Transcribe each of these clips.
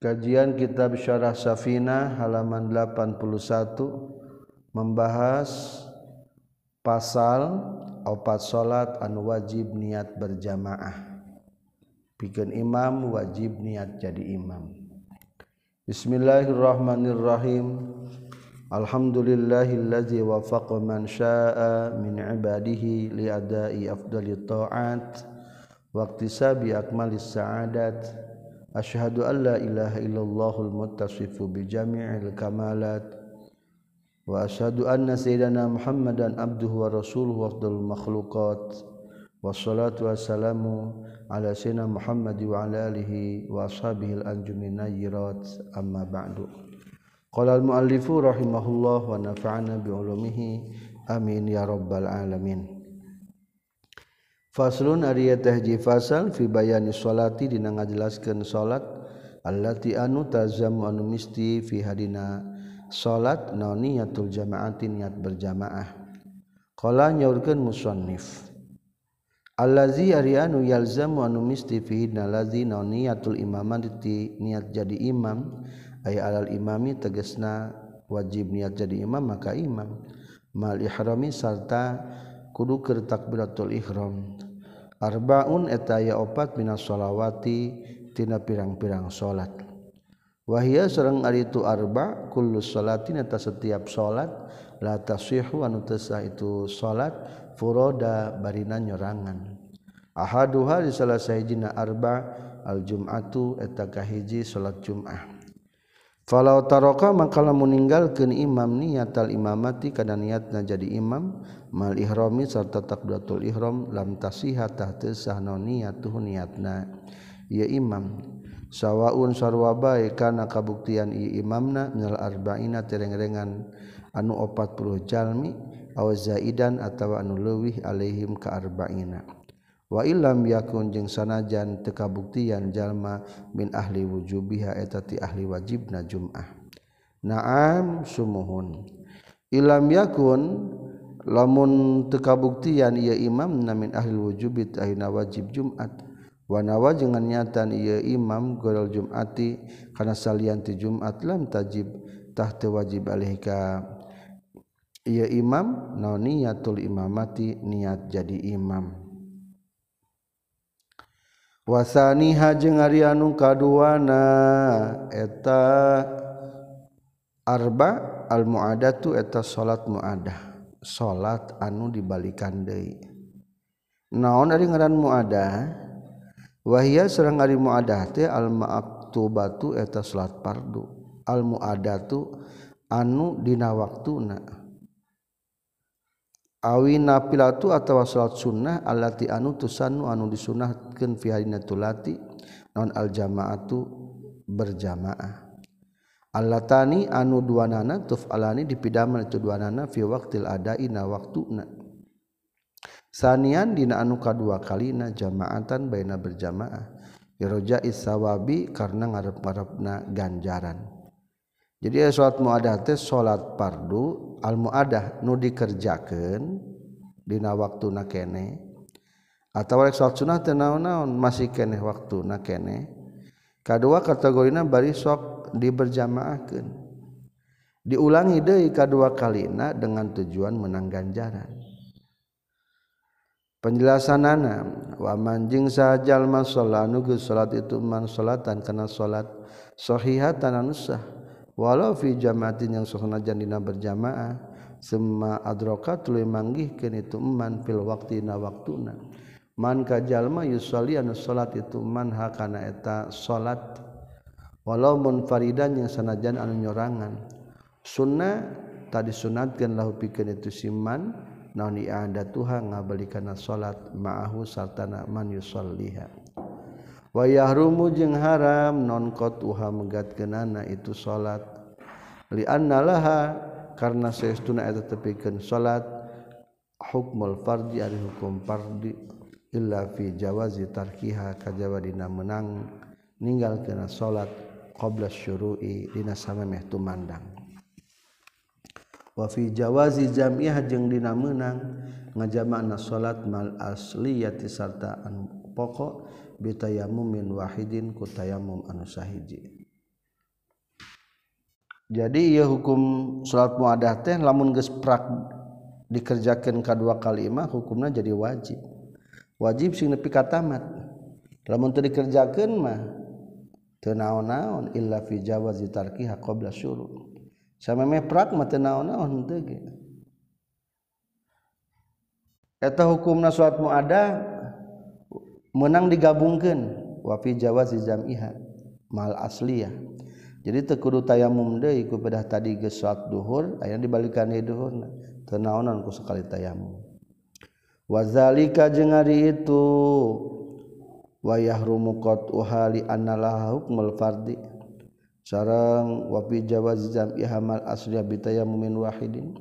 Kajian Kitab Syarah Safina halaman 81 membahas pasal opat salat anu wajib niat berjamaah. Pikeun imam wajib niat jadi imam. Bismillahirrahmanirrahim. Alhamdulillahillazi wafaqa man syaa'a min ibadihi li adai afdali ta'at wa iktisabi akmalis sa'adat. Ashhadu an la ilaha illallahul muttasifu bi jami'il kamalat wa asyhadu anna sayyidana Muhammadan abduhu wa rasuluhu afdalul makhluqat wassalatu wassalamu ala sayyidina Muhammad wa ala alihi wa ashabihi al-anjumin nayyirat amma ba'du qala al-muallifu rahimahullah wa nafa'ana bi ulumihi amin ya rabbal alamin Faslun ari tehji fasal fi bayani sholati dina ngajelaskeun salat allati anu tazamu anu misti fi hadina salat naon niatul jama'ati niat berjamaah. Qala nyaurkeun musannif. Allazi ari anu yalzamu anu misti fi hadina lazi naon niatul imamati niat jadi imam ay alal imami tegasna wajib niat jadi imam maka imam mal ihrami sarta kudu keur takbiratul ihram. Arbaun eta aya opat minas sholawati tina pirang-pirang salat wahia sareng ari itu arba kullu salatin eta setiap salat la tasyihu anu itu salat furoda barina nyorangan. Ahaduha di salah sahijina arba al jum'atu eta kahiji salat jum'ah. Falau taroka mangkala meninggalkan imam niat al imamati kada niatna jadi imam mal ihrami serta takbiratul ihram lam tasiha tahta sahna niatuh niatna. Ya imam. Sawaun sarwa bae kana kabuktian ieu imamna minal arba'ina tereng-rengan anu 40 jalmi aw zaidan atawa anu leuwih alaihim ka arba'ina. wa ilam yakun jeung sanajan teu kabuktian jalma min ahli wujubiha eta ti ahli wajibna jum'ah. Na'am sumuhun. Ilam yakun lamun teu kabuktian ieu imamna min ahli wujubi ahina wajib jum'at. Wa nawa jangan nyatan ieu imam golol jum'ati kana salian ti jum'at lam tajib tah teu wajib alih ka ieu imam naon niatul imamati niat jadi imam. wasani hajeng ari anu kaduana. Eta arba almuadatu eta salat muadah salat anu dibalikan deui. Naon ari ngaran muadah wahia sareng ari muadah teh al maktubatu eta salat fardu. Al muadatu anu dina waktuna. awi napilatu atawa salat sunnah allati anu tusanu anu disunahkeun fi hadina tulati non aljamaatu berjamaah. Allatani anu dua nana tuf dipidaman itu dua nana fi waqtil adai na waktuna. Sanian dina anu kadua kalina jamaatan baina berjamaah. Iroja isawabi karena ngarep-ngarepna ganjaran. Jadi salat muadah teh salat fardu al muadah nu dikerjakeun dina waktu kene. Atau rek salat sunah teh naon-naon masih kene waktu kene. Kadua kategorina bari sok diberjamaahkeun. Diulangi deui kadua kalina dengan tujuan menang ganjaran. Penjelasanana wa manjing sajal man salatu salat itu man salatan kana salat sahihatan anu sah walau fi jamaatin yang sohnajan dina berjamaah semua adrokat tuluy manggihkeun itu man fil waqtina waktuna. Man ka jalma anu salat itu man hakana eta salat walau munfaridan yang sanajan anu nyorangan. Sunnah tadi sunatkeun lahu pikeun itu siman naon ada tuha ngabalikana salat ma'ahu sartana man yusolliha wayah rumu jeung haram non kot uha megatkeunana itu salat li laha karena saestuna eta tepikeun salat hukmul fardi ari hukum fardi illa fi jawazi tarkiha kajawa dina menang ninggal kena salat qabla syuru'i dina samemeh tumandang. Wa fi jawazi jam'iyah jeung dina menang ngajama'na salat mal asliyati sarta anu pokok bitayamumin wahidin ku tayamum anu sahiji. Jadi ia hukum salat muadah teh lamun gesprak dikerjakan kedua kalimah hukumnya jadi wajib. Wajib sing nepi ka tamat. Lamun teu dikerjakeun mah teu naon-naon illa fi jawazi tarkiha qabla syurut sameme prak mah teu naon-naon teu ge. Eta hukumna salat muadah menang digabungkeun wa fi jawazi jam'iha mal asliyah jadi tekudu tayamum deui ku pedah tadi geus salat duhur aya dibalikan di duhur teu naonan ku sekali tayamum. Wazalika jeung ari itu wa yahrumu qat'uha li anna laha hukmul fardi. Sareng wa fi jawazi jam'ihamal asliya bitayammumin wahidin.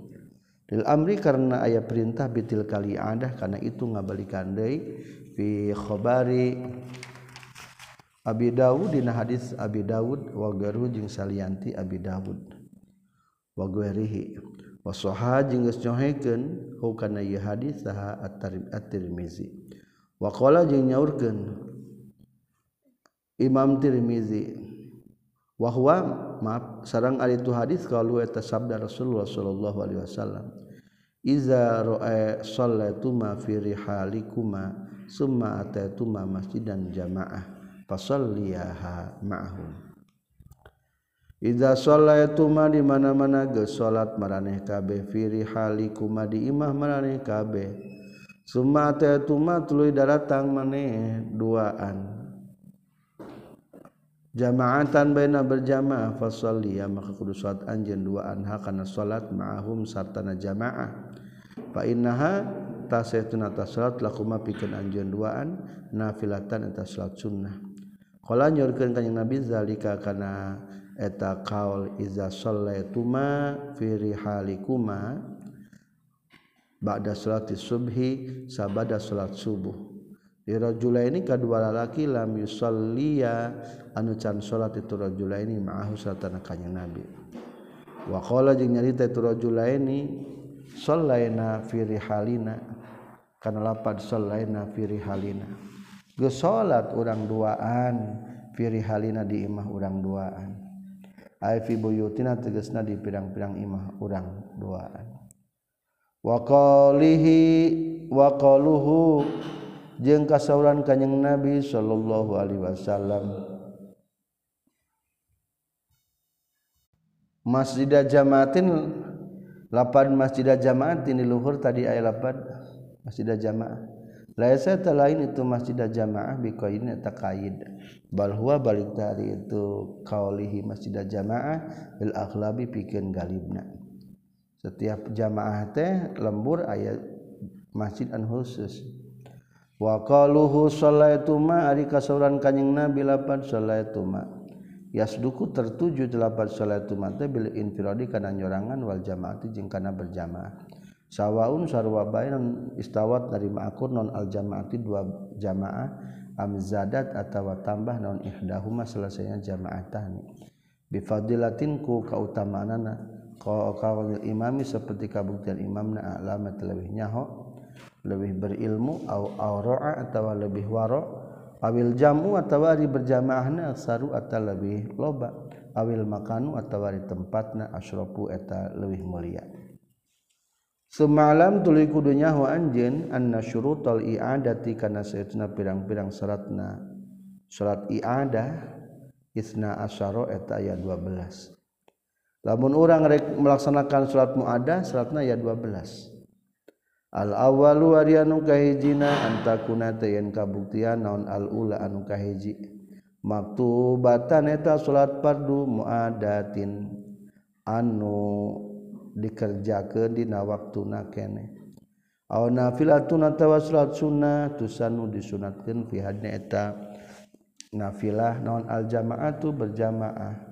Lil amri karena aya perintah bitil kali adah karena itu ngabalikan deui fi khabari Abi Dawud dina hadis Abi Dawud wa garu jeung salianti Abi Dawud. Wa guerihi wa sahha jeung geus nyohekeun hukana ieu hadis saha at-Tirmizi. Wa qala jeung nyaurkeun Imam Tirmizi wa huwa maaf sareng ari tu hadis qalu eta sabda Rasulullah sallallahu alaihi wasallam iza ra'a sallatu ma fi rihalikuma summa ataytuma masjidan jamaah fasalliyaha ma'hum Idza shallaituma di mana-mana geus salat maraneh kabeh fi rihalikuma di imah maraneh kabeh. Summa ataytuma tuluy daratang maneh duaan. Jamaatan baina berjamaah fasalliya maka kudu salat anjeun duaan. Hakana salat ma'hum sartana jamaah. Fa innaha tasaytuna tasalat lakuma pikeun anjeun duaan nafilatan eta salat sunnah Kala nyurkeun kanjing Nabi zalika kana eta kaul iza shallaituma fi rihalikuma ba'da salati subhi sabada salat subuh. Di rajula ini kedua lalaki lam yusalliya anu can salat itu rajula ini ma'ahu salatana kanjing Nabi. Wa qala jeung nyarita itu rajula ini shallaina fi rihalina kana lapad shallaina fi rihalina Gus salat urang duaan firi halina di imah urang duaan. Aifi buyutina tegesna di pirang-pirang imah urang duaan. Waqalihi waqaluhu jeung kasauran kanjing Nabi sallallahu alaihi wasallam. Masjidah jamaatin lapan masjidah jamaatin di luhur tadi ayat lapan masjidah jamaah. Laisa lain itu masjidah jamaah bikoin Bal huwa balik dari itu kaulihi masjidah jamaah bil akhlabi pikeun galibna. Setiap jamaah teh lembur ayat masjid an khusus. Wa qaluhu sallaitu ma ari kasauran kanjing nabi lapan sallaitu ma. Yasduku tertuju delapan sallaitu ma teh bil infiradi kana nyorangan wal jamaati jeung kana berjamaah. Sawwaun sarwabayan istawat dari makur non aljamaati dua jamaah amzadat atau tambah non ihdahuma selesainya jamaatan bifadlatinku keutamaan kau imami seperti kabuktian imam na alamat lebih nyaho lebih berilmu aura atau lebih waro ail jamu atau wari berjamaahna saru atau lebih loba ail makanu atau wari tempatna asropu eta lebih mulia semalam tuli kudunya wa anjeun anna syurutul i'adati kana sayyidina pirang-pirang syaratna salat i'adah isna asyara eta aya 12 lamun urang rek melaksanakan salat muadah salatna aya 12 al awalu ari anu kahijina antakuna tayen kabuktian naon al ula anu kahiji. Maktubatan eta salat fardu muadatin. Anu dikerjakan dina waktuna kene. aw nafilatun atawa salat sunnah tusanu disunatkeun fi eta. Nafilah naon aljamaatu berjamaah.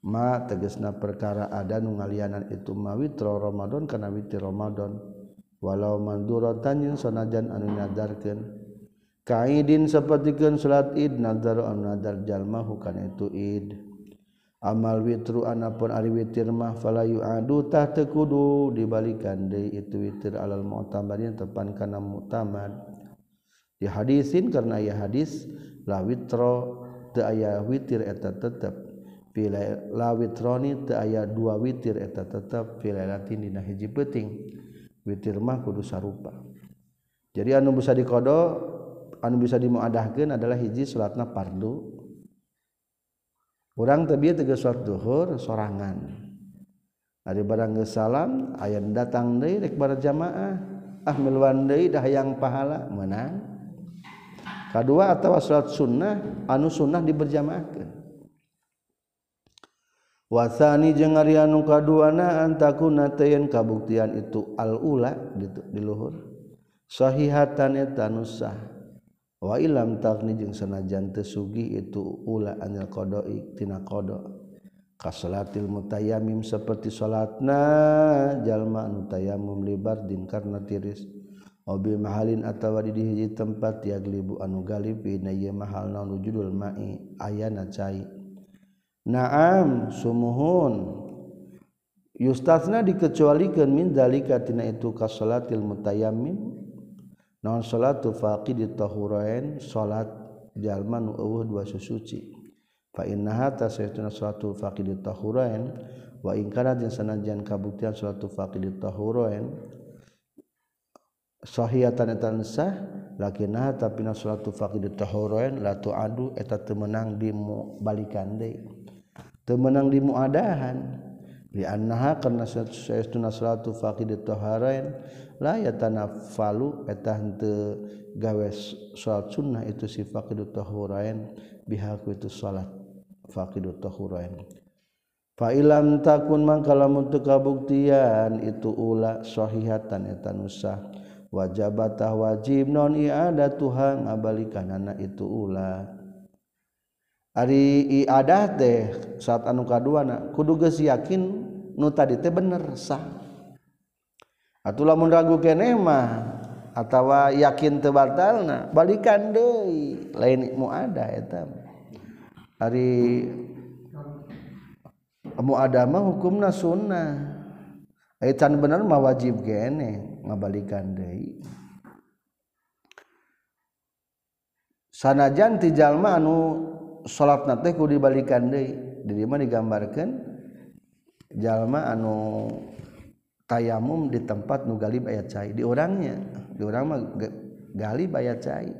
Ma tegasna perkara ada nu ngalianan itu ma witra ramadan kana witir ramadan. Walau manduro jeung sanajan anu nadarkeun. Kaidin sepertikan salat id nadar anu nadar jalma bukan itu id. amal witru anapun ari witir mah fala yu'adu tah teu kudu dibalikan deui itu witir alal mu'tamadin tepan kana mu'tamad. Di hadisin karena ya hadis la witro teu aya witir eta tetep. Pila la witroni teu aya dua witir eta tetep pila latin dina hiji penting witir mah kudu sarupa. Jadi anu bisa dikodo anu bisa dimuadahkeun adalah hiji salatna fardu. orang tadi tegas suat duhur sorangan. Dari barang salam ayat datang dari rek bar jamaah. Ah miluan dah yang pahala menang kedua atau surat sunnah anu sunnah diberjamaahkan wasani jeung ari anu kaduana antakuna tayen kabuktian itu al ula diluhur. Sahihatan eta nusah wailam takni jeung sanajan teu sugih itu ula anil qada'i tina qada. Kasalatil mutayammim seperti salatna jalma anu tayammum libar din karna tiris. Obi mahalin atawa di hiji tempat yaglibu anu galib dina ieu mahal naon judul mai ayana cai. Naam sumuhun. Yustasna dikecualikeun min dalika tina itu kasalatil mutayammim. naon salatu faqi di tahurain salat jalma nu eueuh dua susuci fa innaha tasaytuna salatu faqi di tahurain wa in kana jeung sanajan kabuktian salatu faqi di tahurain sahihatan etan sah lakinah tapi na salatu faqi di tahurain la tu adu eta teu meunang di balikan deui. Teu meunang di muadahan li annaha karena saytuna salatu faqi di tahurain laya tanah falu etah henteu gawe salat sunnah itu si faqidut tahurain bihaku itu salat faqidut tahurain. Fa ilam takun mangka untuk teu kabuktian itu ula sahihatan eta nusah. Wajabatah wajib non iada ngabalikan anak itu ula. Ari iadah teh saat anu kaduana kudu geus yakin nu tadi teh bener sah. atau lamun ragu kene mah atawa yakin tebatalna balikan deui. Lain mu ada eta ari mu ada mah hukumna sunnah. Ai can bener mah wajib kene ngabalikan deui. Sanajan ti jalma anu salatna teh kudu dibalikan deui. Di mah digambarkeun jalma anu tayamum di tempat nu galib aya cai. Di orangnya di orang mah galib aya cai.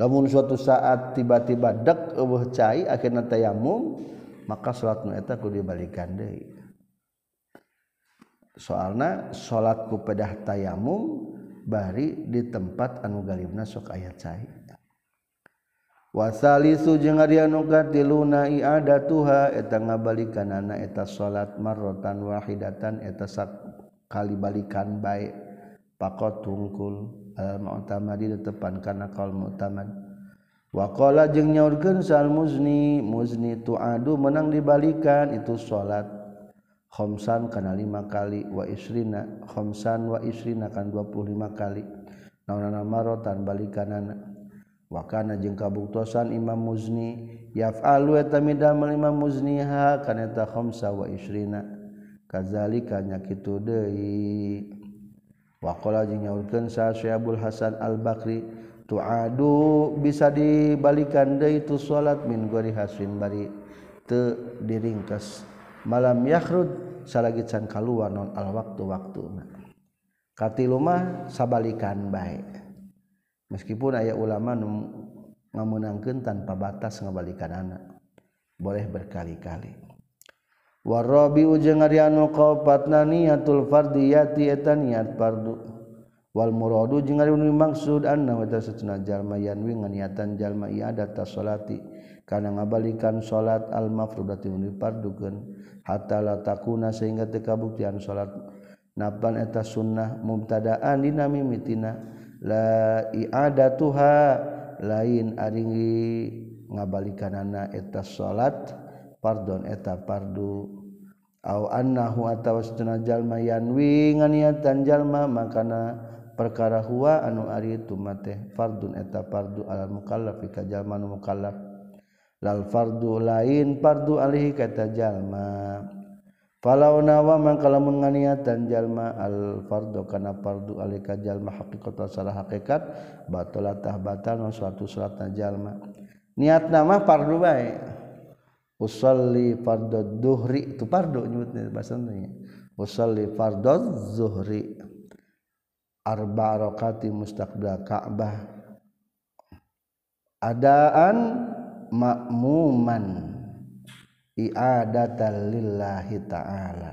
Lamun suatu saat tiba-tiba dek eueuh cai akhirna tayamum maka salat nu eta kudu dibalikan deui. Soalna salat ku pedah tayamum bari di tempat anu galibna sok aya cai. wasalisu jeung ari anu katiluna iada tuha eta ngabalikan anak eta salat marrotan wahidatan eta kali balikan baik pakot tungkul al mu'tamadi tetepan kana qaul mu'tamad. Waqala jeung nyaurkeun sal muzni muzni tuadu menang dibalikan itu salat khamsan kana lima kali wa isrina khamsan wa isrina kan 25 kali. Naonan marotan balikanana. wakana jeung kabuktosan Imam Muzni yaf'alu eta midamel Imam Muzniha kana eta khamsa wa isrina kadzalika nya kitu deui. Wa qala jeung nyaurkeun sa Syabul Hasan Al Bakri tuadu bisa dibalikan deui tu salat min gori hasin bari. Teu diringkes malam yakhrud salagi can kaluar non al waktu waktuna katilu mah sabalikan bae. meskipun ayah ulama ngamunangkeun tanpa batas ngabalikan anak. Boleh berkali-kali. Warabi ujeng Arianu kaopatna niatul fardiyati eta niat fardu. Wal muradu jeung ari anu maksud anna wa tasatuna jalma yanwi nganiatan jalma iadat tasolati kana ngabalikan salat al mafrudati anu fardukeun hatta la takuna sehingga teu kabuktian salat. Napan eta sunnah mubtadaan dina mimitina laada Tuha lain aringi ngabalikkanana eta salat pardon eta pardu. Jalma yanwi nganiatan jalma makana perkara huwa anu Ari itu mate fardun eta pardu al mukallaf zaman mukallaf. Lal fardu lain pardu alih kata jalma. Falau nawa mangkala menganiatan jalma al fardu kana fardu alika jalma haqiqatan salah hakikat batalatah batal suatu salatna jalma. Niat nama fardu bae. Usolli fardhu duhri itu pardo nyebutnya bahasanya usolli fardhu zuhri. Arba rakaati mustaqbil Ka'bah adaan makmuman i'adatan lillahi ta'ala.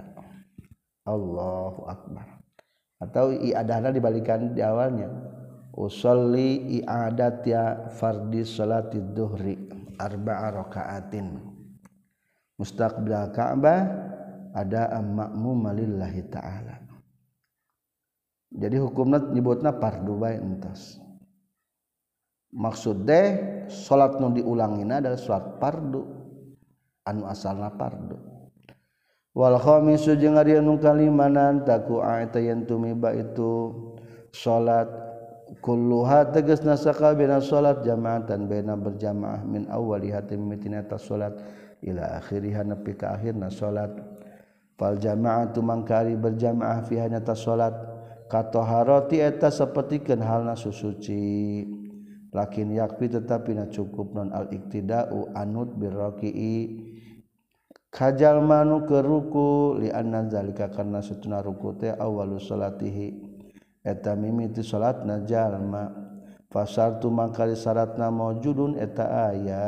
Allahu akbar. Atau i'adahna dibalikan di awalnya. Usolli i'adat ya fardhi salati duhri arba'a rakaatin. Mustaqbil Ka'bah ada makmum lillahi ta'ala. Jadi hukumnya nyebutna fardu bae entas. Maksud deh salat nu diulangina adalah salat fardu anu asal ari anu kalimanan taku yen tumiba itu salat kulluha tegasna nasaka salat jamaatan baina berjamaah min awali hati mitineta salat ila akhiriha nepi ka akhirna salat fal jamaatu mangkari berjamaah fiha nyata salat katoharoti eta sapertikeun halna susuci. Lakin yakfi tetapi na cukup non al iktidau anut birraqi'i kajal manu ke ruku lizalika karena setuna ruku teh awalu salatihi. Eta mimiti salat jalma. Fasartu mangkali syaratna maujudun eta aya.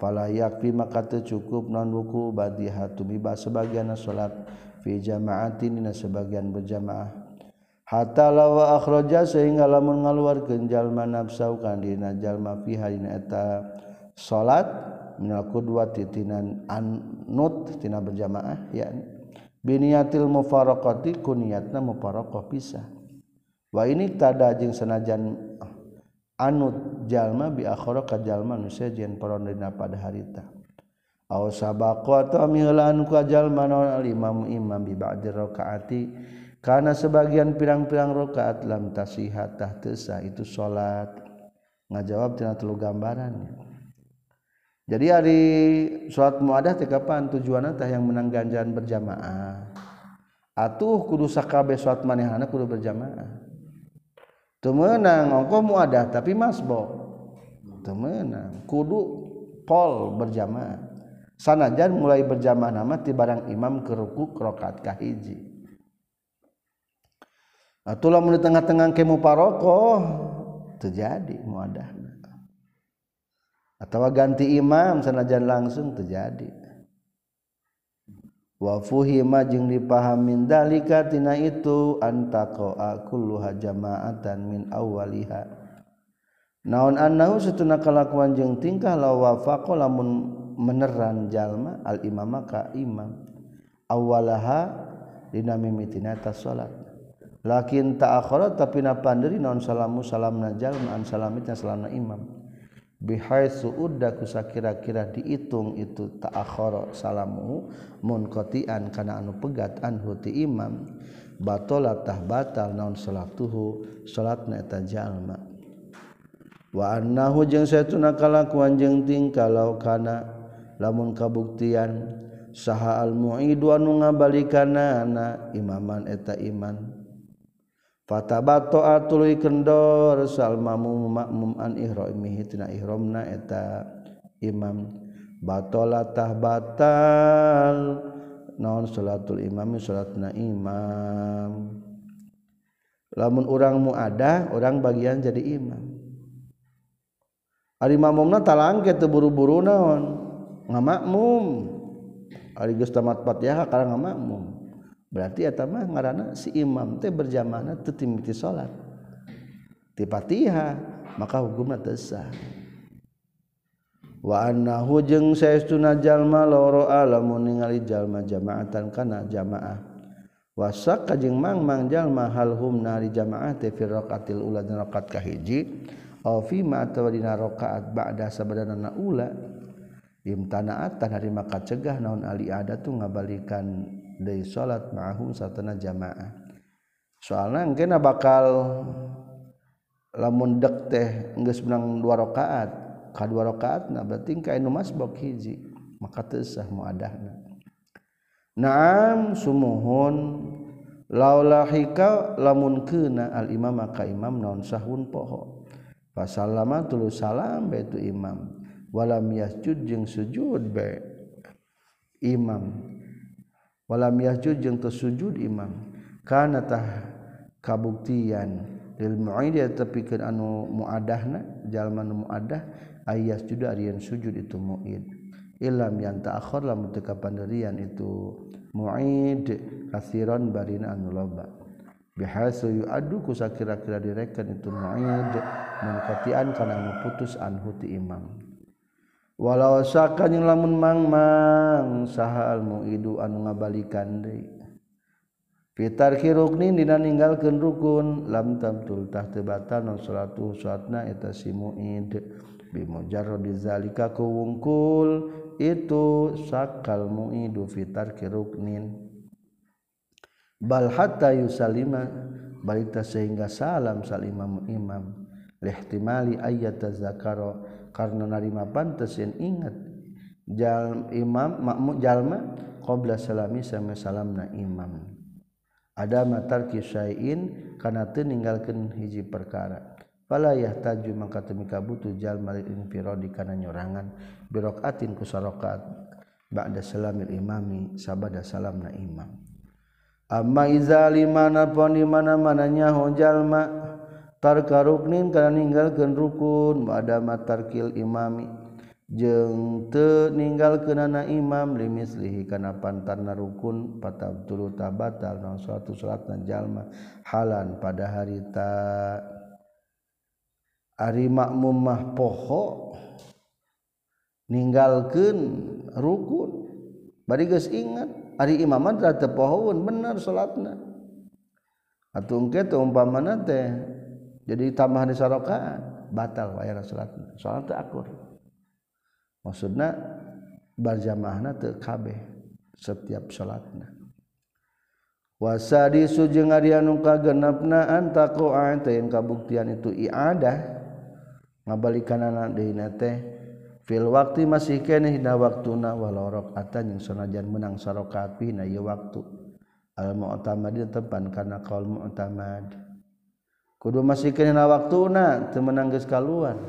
Fala yakfi maka cukup non wuku badiha tumiba sebagian salat. Fi jamaatin dina sebagian berjamaah. Hatta lawa akhraja sehingga lamun ngaluarkeun jalma nafsau kan dina jalma fi dina eta. Salat minal qudwati tinan anut tina berjamaah ya. Biniatil mufaraqati kuniatna mufaraqah pisah. Wa ini tada jeung sanajan anut jalma bi akhara ka jalma nu sejen parondina pada harita. Aw sabaqu atau milan ku jalma naon imam imam bi ba'di rakaati. Karena sebagian pirang-pirang rakaat lam tasihat tah itu salat ngajawab tina telu gambaran jadi hari sholat muadah teh kapan? Tujuan teh yang menang ganjaran berjamaah. Atuh kudu sakabe sholat manehana kudu berjamaah. Teu meunang ongko muadah tapi masbo teu meunang kudu pol berjamaah. Sanajan mulai berjamaah nama ti barang imam ke ruku kahiji atuh lamun di tengah-tengah kemu parokoh terjadi muadah atau ganti imam sanajan langsung terjadi. Wa fuhima jeung dipahamin dalika tina itu antaqa kulluha jama'atan min awwaliha. Naon annahu satuna kalakuan jeung tingkah la lamun meneran jalma al imama ka imam. Awwalaha dina mimitina ta salat. Lakin ta'akhara tapi na panderi naon salamu salamna jalma an salamitna salamna imam bihai suuda kusa kira-kira dihitung itu ta'akhara salamu munqati'an kana anu pegat anhu ti imam. Batalatah batal naon salatuhu salatna eta jalma. Wa annahu jeung saytuna kalakuan jeung tingkah kana lamun kabuktian saha al mu'idu anu ngabalikana imaman eta iman. Fatabattoa kendor salmamu makmum an ihramihi tina ihramna eta imam batalatah batal. Naon salatul imami salatna imam. Lamun urang muada orang bagian jadi imam. Ari mamumna talangke teu buru-buru naon? Ngamakmum ari geus tamat Fatihah karang ngamakmum berarti eta mah ngaranna si imam teh berjamaah teu timiti salat ti maka hukumna teu sah. Wa annahu jeung saestuna jalma loro alamun ningali jalma jamaatan kana jamaah. Wasak jeung mang-mang jalma hal nari jamaah te fi raqatil ula dina rakaat kahiji aw fi ma atawa dina rakaat ba'da sabadana ula. Imtanaatan hari maka cegah naon ali ada tu ngabalikan dari salat ma'ahu satana jamaah. Soalnya mungkin bakal lamun dek teh nggak sebenang dua rakaat ka dua rakaat nah berarti kain mas bok hiji. Maka tesah muadahna. Naam sumuhun. Laulahika lamun kena al imam maka imam non sahun poho. Fasalama tulu salam baitu imam. Walam yasjud jeung sujud be imam. walam yahjud jeung teu sujud imam. Kana tah kabuktian lil muida tepikeun anu muadahna jalma nu muadah ayas juda arian sujud itu muid ilam yang ta'akhir lamun teu kapanderian itu muid kasiron barina anu loba. Bihasu yu'addu kusakira-kira direken itu muid munqati'an kana putus anhu ti imam. walau sakan yang lamun mangmang saha al muidu anu ngabalikan deui. Fitar kirukni dina ninggalkeun rukun lam tamtul tah teu batal non salatu salatna eta si muid bi mujarradi zalika ku wungkul itu sakal muidu fitar kiruknin bal hatta yusalima balita sehingga salam salimam imam. Lihtimali ayat zakaro karena narima pantas yang ingat. Jal imam makmuk jalma qabla salami sama salamna imam. Ada matar kisain karena teu ninggalkeun hiji perkara. Fala yahtaju maka teu butuh jalma infiradi kana nyorangan. Birokaatin ku sarokat ba'da salamil imami sabada salamna imam. Amma iza limana pon di mana-mana nyaho tarkaruknin karena meninggalkan rukun madama tarkil imami. Jeng te ninggalkeunana imam limislihi kana pantarna rukun patabtulu tabatal naon suatu salat jalma halan pada harita. Ari makmum mah poho ninggalkeun rukun. Bari geus ingat ari imam mah teu pohoeun bener salatna atuh engke teh umpamana teh jadi tambahan di sarokaan batal wayana salat salat teu akur. Maksudna berjamaahna teu kabeh setiap salatna wasadi sujeng ari anu kagenepna antaku yang kabuktian itu iadah. Ngabalikanan deuna teh fil waktu masih keneh dina waktuna walau rakaatan yang sanajan menang sarokaat pina ieu waktu. Al mu'tamad tepan karena kaul mu'tamad. kudu masih kena waktu na temenangges kaluan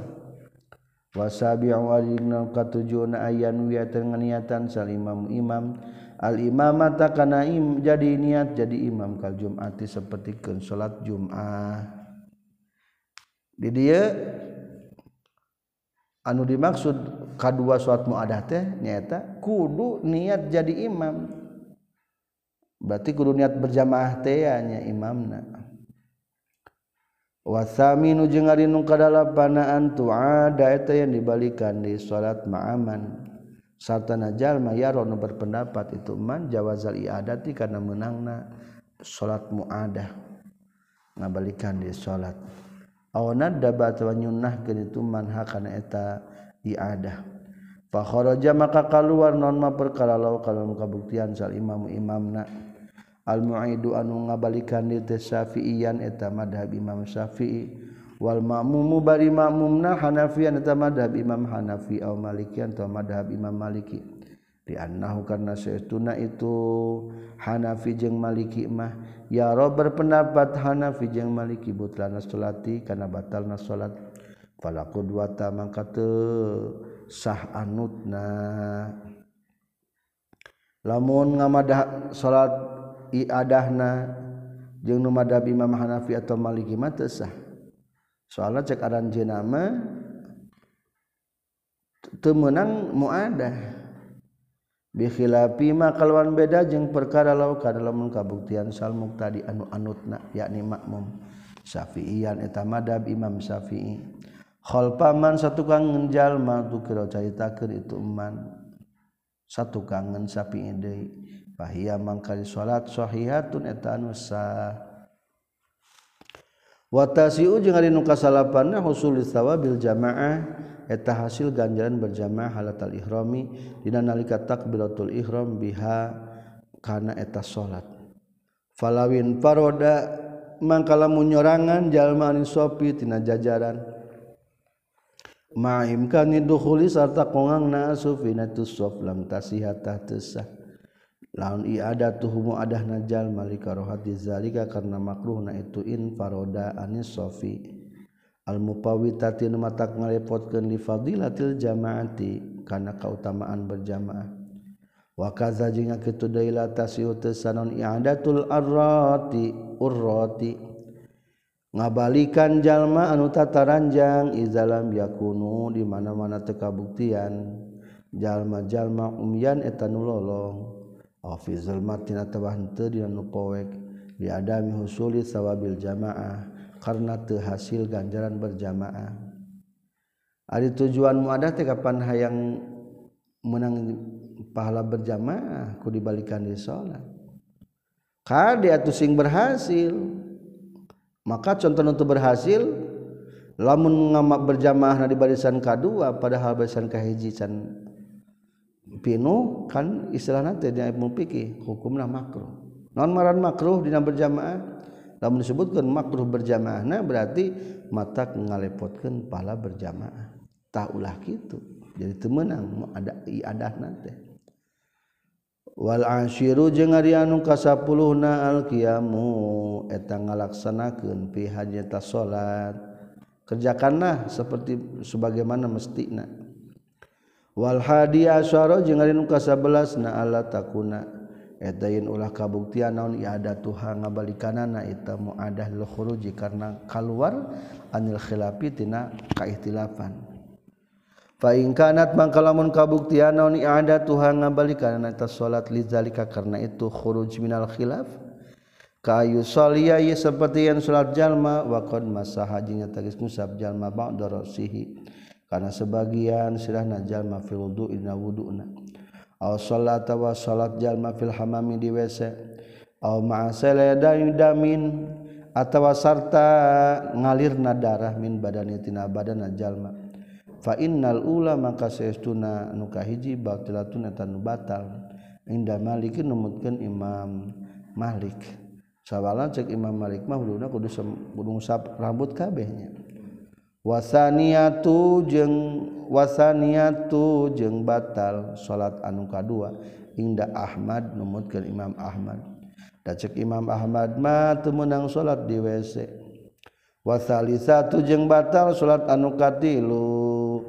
wasabi awalina katujuna ayan wiatan niatan sal imam imam. Al imamata kana im jadi niat jadi imam kal jumati seperti kun salat jumat di dia anu dimaksud kadua suat muadah teh nyata kudu niat jadi imam. Berarti kudu niat berjamaah teh imamna. wasami nujeng ari nu tu ada eta yang dibalikan di salat ma'aman. Sarta najalma yaro nu berpendapat itu man jawazal iadati karena menangna salat muadah. Ngabalikan di salat. Awanad dabat wa nyunnah itu man hakana eta iadah. Fa kharaja maka kaluar non ma perkara law kalau kabuktian sal imam imamna. almuaidu anu ngabalikan di syafi'iyan eta madhab imam syafi'i. Wal ma'mumu bari ma'mumna hanafiyan eta madhab imam hanafi au malikiyan atau madhab imam maliki. Di annahu karna saytuna itu hanafi jeung maliki mah ya rob berpendapat hanafi jeung maliki butlana salati kana batalna salat. Fala qudwata mangka teu sah anutna. Lamun ngamadah salat iadahna jeung nu madhab Imam Hanafi atau Maliki mah teu sah. Soalna cek aran jenama teu meunang muadah. Bi khilafi ma kalwan beda jeung perkara law kana lamun kabuktian sal muqtadi anu anutna yakni makmum. Syafi'iyan eta madhab Imam Syafi'i. Khalpaman satu kangen jalma tu kira caritakeun itu eman. Satu kangen Syafi'i deui fahiya mangkali salat sahihatun eta anu sah wa tasiu jeung ari nu kasalapanna husul thawabil jamaah eta hasil ganjaran berjamaah halatal ihrami dina nalika takbiratul ihram biha kana eta salat falawin paroda mangkala munyorangan jalma sopi tina jajaran. Ma'im kani dukhuli sarta kongang na asufina tusaf lam tasihatah tesah laun iada tuhumu adah najal malika rohati zalika karena makruhna itu in faroda anis sofi. Al mupawitati matak ngarepotkeun li fadilatil jamaati kana kautamaan berjamaah. Wa kaza jeung kitu daila tasiu sanon iadatul arrati urrati. Ngabalikan jalma anu tataranjang izalam yakunu di mana-mana tekabuktian jalma-jalma umyan eta nu lolong. ofizmatinawek diadami husulit sawabil jamaah karena terhasil ganjaran berjamaah. Ada tujuan muada kapan hayang menang pahala berjamaah? Ku dibalikan di sholat. Kade atau sing berhasil. Maka contoh untuk berhasil lamun ngamak berjamaah na di barisan kedua padahal barisan kahiji can pinu kan istilah nanti dia ilmu pikir hukumlah makruh. Non maran makruh dina berjamaah lamun disebutkan makruh berjamaah nah berarti mata ngalepotkan pala berjamaah. Tak ulah gitu jadi temenang ada iadah nanti wal asyiru jeung ari anu kasapuluhna al qiyamu eta ngalaksanakeun pi hajata salat. Kerjakanlah seperti sebagaimana mestina. Walhadi asyara jeung ari nu ka-11 na Allah takuna. Edain ulah kabuktian naon iada tuha ngabalikanana eta muadah lil khuruji karena keluar anil khilafi tina kaihtilafan. Fa in kanat mangkalamun kabuktian naon ada Tuhan ngabalikanana eta salat lizalika karena itu khuruj minal khilaf. Kayu solia ye seperti yang salat jalma wa qad masaha jeung tagis musab jalma ba'da rasihi. karena sebagian sirah najallma fil wudu dina wuduna. Aw sallata wa salat jalma fil hamami di WC. Aw ma'a damin atawa sarta ngalirna darah min badani tina badan najallma fa innal ula maka saestuna nu kahiji batilatun eta nu batal. Inda malikin numutkeun imam malik. Sawalan cek imam malik mah kudu kudu ngusap rambut kabehnya. wasaniatu jeung wasaniatu jeung batal salat anu kadua. Inda Ahmad numutkeun Imam Ahmad. Da cek Imam Ahmad mah teu meunang salat di WC wasalisatu jeung batal salat anu katilu.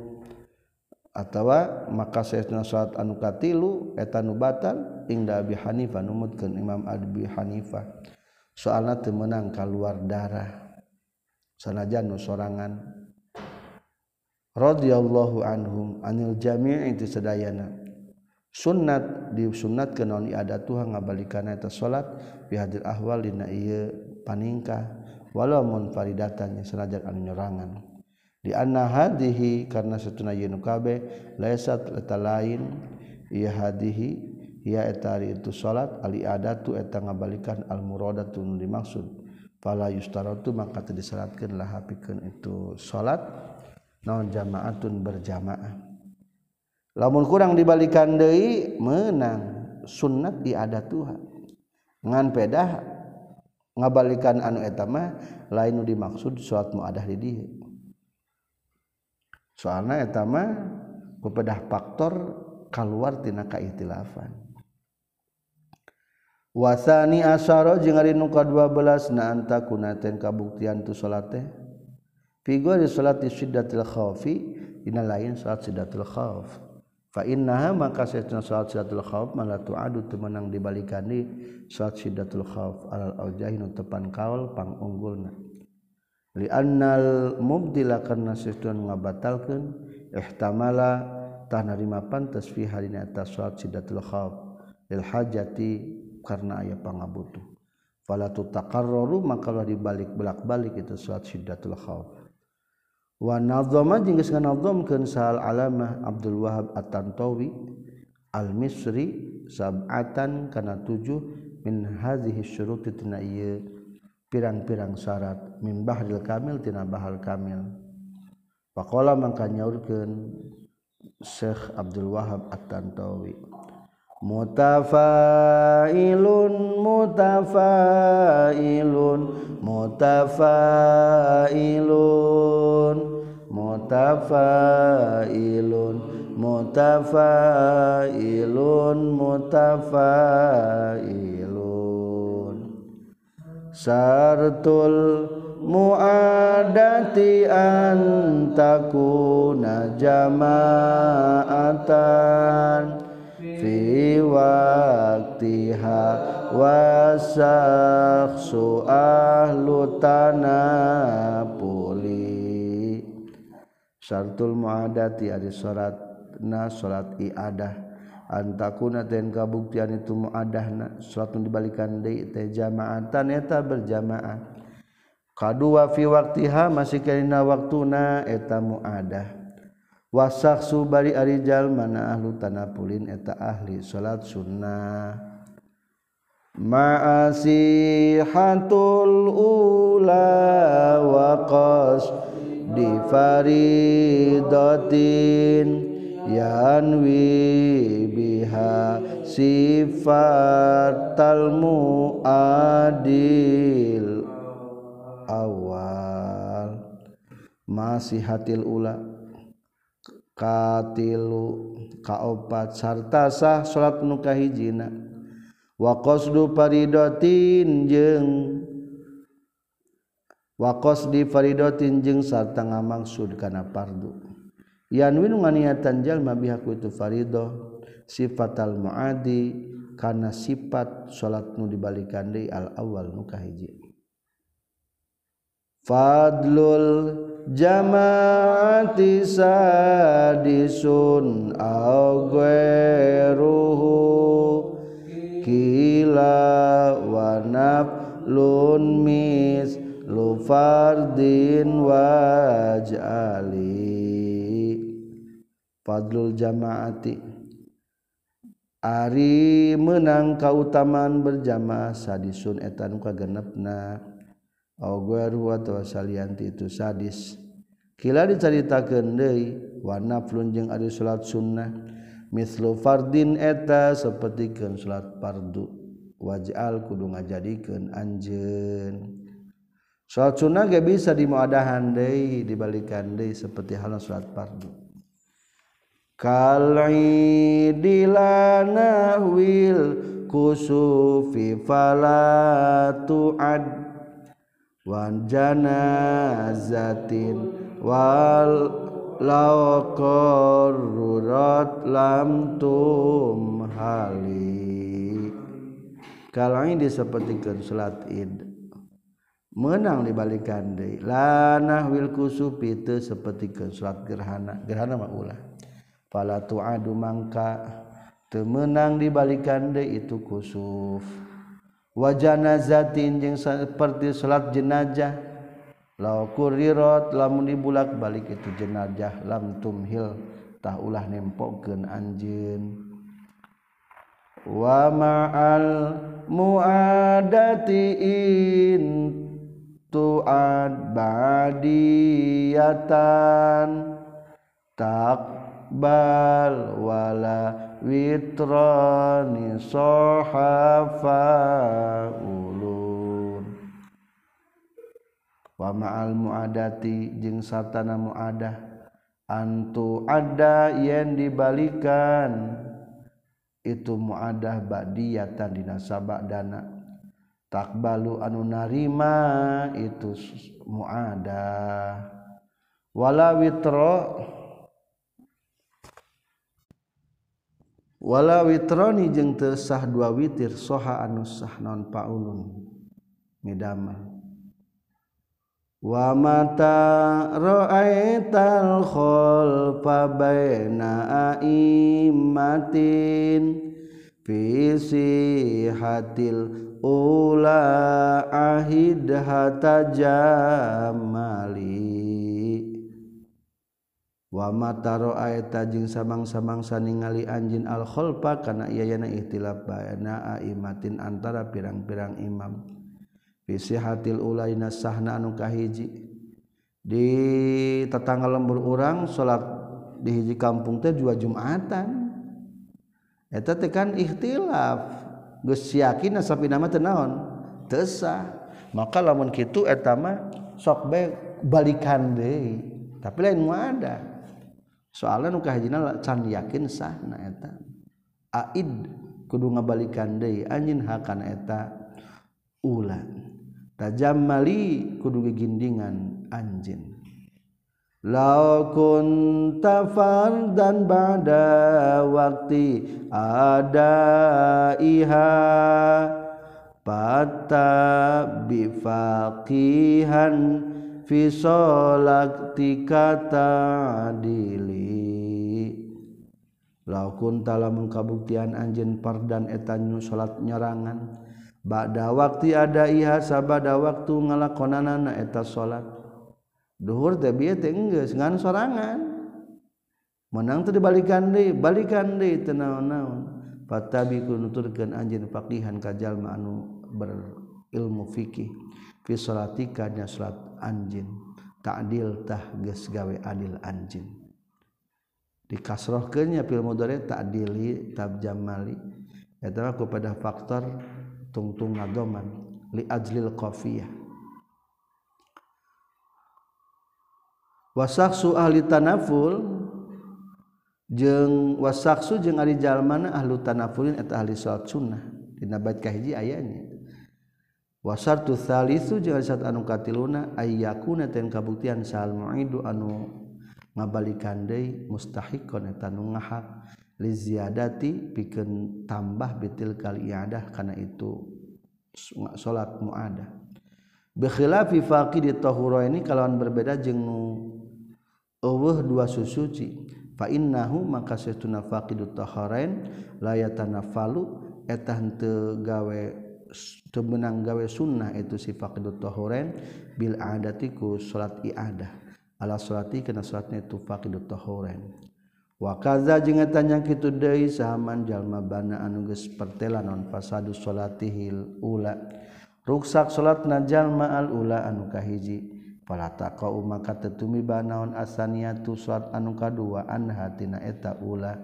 Atawa maka saestuna salat anu katilu eta nu batal inda Abi Hanifah numutkeun Imam Abi Hanifah soalna teu meunang kaluar darah. Sanajan nu sorangan. radhiyallahu anhum anil jami'i itu sedayana sunnat disunat ke naon iada Tuhan ngabalikan eta salat bihadir ahwal dina ieu paningkah walau munfaridatanya senajan anu nyerangan di anna hadihi karena satuna yeun kabeh laisat eta lain ieu hadihi ia eta itu salat ali adatu eta ngabalikan al muradatun dimaksud. Fala yustaratu maka teu disyaratkeun lah pikeun itu salat non jamaatun berjamaah. Lamun kurang dibalikan deui menang. Sunnat di ada Tuhan. Ngan pedah ngabalikan anu etama lain dimaksud suat muadah di dia soalnya etama kepedah faktor keluar tina kaihtilafan. Wasani asaro jeung ari nu ka-12 na anta kunaten kabuktian tu salat teh? Figur di salat syiddatil khawfi dina lain salat syiddatil khawf. Fa innaha maka sayatna salat syiddatil khawf mala tu'adu temenang dibalikan di salat syiddatil khawf al aujahin tepan kaul pang unggulna Li annal mubdila karna sayatun ngabatalkeun ihtamala tah narima pantas fi halina atas salat syiddatil khawf lil hajati karena aya pangabutuh. Fala tutaqarraru maka dibalik belak-balik itu salat syiddatul khawf wa nadzama jeung geus ngadhomkeun sal alamah Abdul Wahab At-Tantawi Al-Misri sab'atan kana tujuh min hadhihi syuruti tina ieu pirang-pirang syarat min bahril kamil tina bahal kamil. faqala mangka nyaurkeun Syekh Abdul Wahab At-Tantawi mutafailun mutafailun mutafailun mutafailun mutafailun mutafailun. Sartul muadati antakuna jama'atan. Fi waqtiha wasaksu ahlu tanapuli syartul muadati ari salatna salat iadah. Antakuna ten kabuktian itu muadahna salatun dibalikan deui teh jamaatan eta berjamaah. Kadua fi waqtiha masih kana waktuna eta muadah. Wasak subari ari jalma na ahlu tanapulin eta ahli salat sunnah. Ma'asihatul ula wa qas. bifaridatin yanwi biha sifatal muadil awal. Masihatil ula. Katilu kaopat sarta sah salat nukahijina wa qasdu faridatin jeung wa qasdi faridatin jeung sarta ngamaksud kana fardu yanwi nu nganiatan jalma biha itu faridah sifatal muadi kana sifat salat nu dibalikan deui al awal nu kahiji Fadlul jamaati sadisun au kila wa naflun lu fardin waj'ali fadlul jamaati. Ari menang kautamaan berjamaah sadisun etan ka genepna Agueru atau salianti itu sadis. Kila diceritakan deui warna flunjeng ada salat sunnah. Mislu fardin eta sapertikeun salat fardu. Waj'al kudu ngajadikeun anjeun. Salat sunnah gak bisa dimuadahan deui dibalikan deui seperti halnya salat fardu. Kalidilana wil kusufi falatu ad wan janazatin wal laqarrurat lam tumhali. Kal'idi seperti salat id menang dibalikan de lana wilkusup itu seperti ke salat gerhana. Gerhana maulah pala tuadu mangka. Temenang dibalikan de itu kusuf. Wajana zatin yang seperti salat jenajah la kurirot lamun dibulak balik itu jenajah lam tumhil tah ulah nempokeun anjeun. Wa ma'al muadati in tu'ad badiyatan takbal wala witrani sohafa ulun. Wa ma'al muadati jeung satana muadah. Antu ada yen dibalikan. Itu muadah ba'diyatan dina sabak dana takbalu anu narima itu muada. Wala witro wala witroni jeung teu sah dua witir soha anu sah non paulun. Midama wa mata ra'aital khalfa baina aimatin fi sihatil ula ahid hatajamali wa jeung samang-samangsa ningali anjin al khalfa kana iyana ihtilaf baina aimatin antara pirang-pirang imam. Fi sihatil ulaina sahna anu kahiji. Di tetangga lembur urang salat di hiji kampung teh dua jumatan. Eta teh kan ihtilaf. geus yakin sapi nama teu naon? Teu maka lamun kitu eta mah sok bae balikan deui. Tapi lain mah ada. Soalnya nu kahajina can yakin sah na eta. Aid kudu ngabalikan deui anjin hakan eta. Ulah tajam mali kudu gigindingan anjin Lau kunta fardan ba'da ada iha Pata bifaqihan fi solak tika ta'adili Lau kunta lamun kabuktian anjen pardan etanyu salat nyerangan Ba'da ada iha sabada waktu ngalakonanana etas salat duhur teh bieu teh geus ngan sorangan. Menang teh dibalikan deui balikan deui teu naon-naon. Fatabiqu nuturkeun anjeun faqihan ka jalma anu berilmu fikih fi salatika nya salat anjeun. Ta'dil tah geus gawe adil anjeun. Dikasrohkeunnya fil mudhari ta'dili tabjamali eta kepada faktor tungtung ngadoman. Li ajlil qafiyah wasaksu ahli tanaful jeung wasaksu jeung ari jalmana ahli tanafulin eta ahli salat sunnah. Dina bait kahiji ayanya wasartu thalithu jeung ari satu anu katiluna ayyakuna ten kabuktian sal muidu anu ngabalikan deui mustahiqon eta nu ngahak li ziyadati pikeun tambah bitil kali iadah kana itu salat muadah. Bi khilafi faqidi tahura ini kalawan berbeda jeung eueuh dua susuci. Fa innahu maka satuna faqidu taharain la yatanafalu eta henteu gawe temenang gawe sunnah itu si faqidut taharain bil adatiku salat iadah. Ala salati kana salatna itu faqidut taharain. Wa kaza jeung tanya kitu deui sahaman jalma bana anu geus pertela non fasadu salatihil ula. Ruksak salat jalma al ula anu kahiji. palata kau maka tetumi banaon asaniatu suat anu kaduaan hatina eta ulah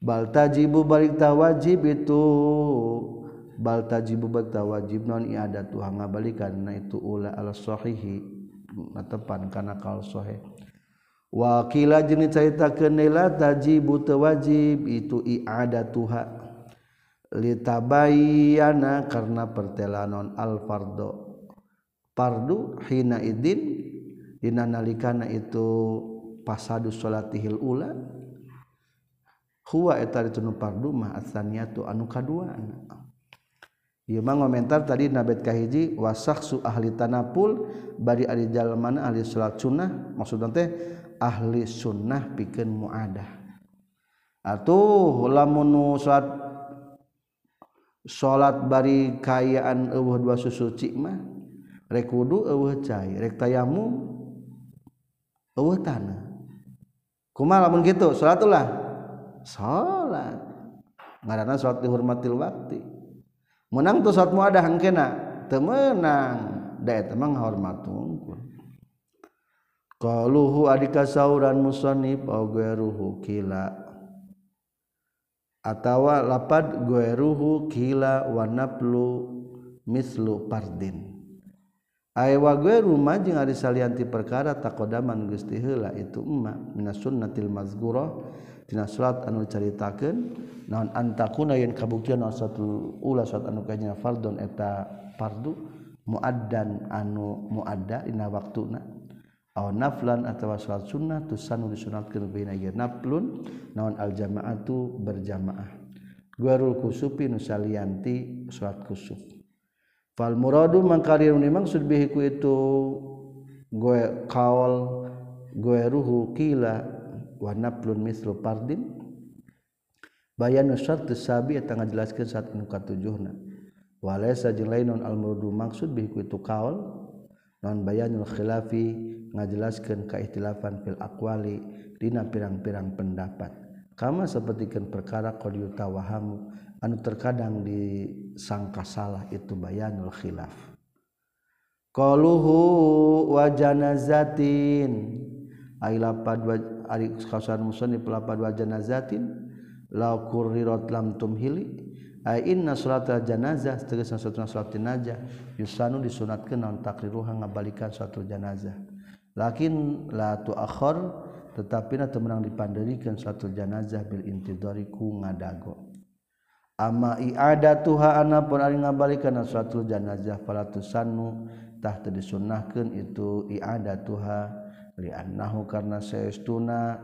bal tajibu balik tawajib itu. Bal tajibu balik tawajib non iada tuh ngabalikan na itu ulah al sahihi tepan kana kal sahih wakila jenis cerita kenela tajibu tawajib itu iada tuha. Litabayana karena pertelanon al fardo. fardu hina idin dina nalikana itu pasadu salatihil ula. Huwa eta ditunu fardu mah atsaniyatu anu kadua ieu mah komentar tadi nabet kahiji wasakhsu ahli tanapul bari ari jalmana ahli salat sunnah. Maksudna teh ahli sunnah pikeun muadah. Atuh lamun salat salat bari kayaan eueuh dua susuci mah. Rekudu eueuh cai. Rek tayamum eueuh tanah. Kumaha lamun kitu salat ulah salat. Ngaranna salat dihormatil waktu. Menang tuh salat muadah hangkena teu meunang da eta mah ngahormat unggul qaluhu adika sauran musannif au ghairuhu kila. Atawa lapad ghairuhu kila wa naflu mislu pardin Aywa gue rumah jeung ari salianti perkara takodaman geus heula itu emma minas sunnatil tina salat anu caritakeun naon antakuna yang kabuktian satu ula salat anu kanya fardun eta fardu muaddan anu muadda dina waktuna. Aw naflan atawa salat sunnah tusanu disunatkeun bina ye naflun naon al jamaatu berjamaah. Gwarul kusupi nu salianti salat kusuf fal muradu mangkari maksud bihiku itu gue kaul gue ruhu kila wa naplun mislu pardin. Bayan syart sabi eta ngajelaskeun saat nu katujuhna. Walaysa jeung lain non al muradu maksud bihiku itu kaul non bayanul khilafi ngajelaskeun kaihtilafan fil aqwali dina pirang-pirang pendapat. Kama sapertikeun perkara qad yutawahamu anu terkadang disangka salah itu bayanul khilaf. Qaluhu wa janazatin. Ay lapad wa ari kasan musannif lapad wa janazatin. La qurrirat lam tumhili. Ay inna salatal janazah tegasna satu salat jenazah yusanu disunatkeun naon takriruha ngabalikan suatu janazah lakin la tuakhir tetapi na temenang dipandirikan suatu janazah bil intidari ku ngadago ama iada tuha anak pun ari ngabalikan suatu janazah falatusanutah terdisunahkan itu iada tuha liannahu karena seestuna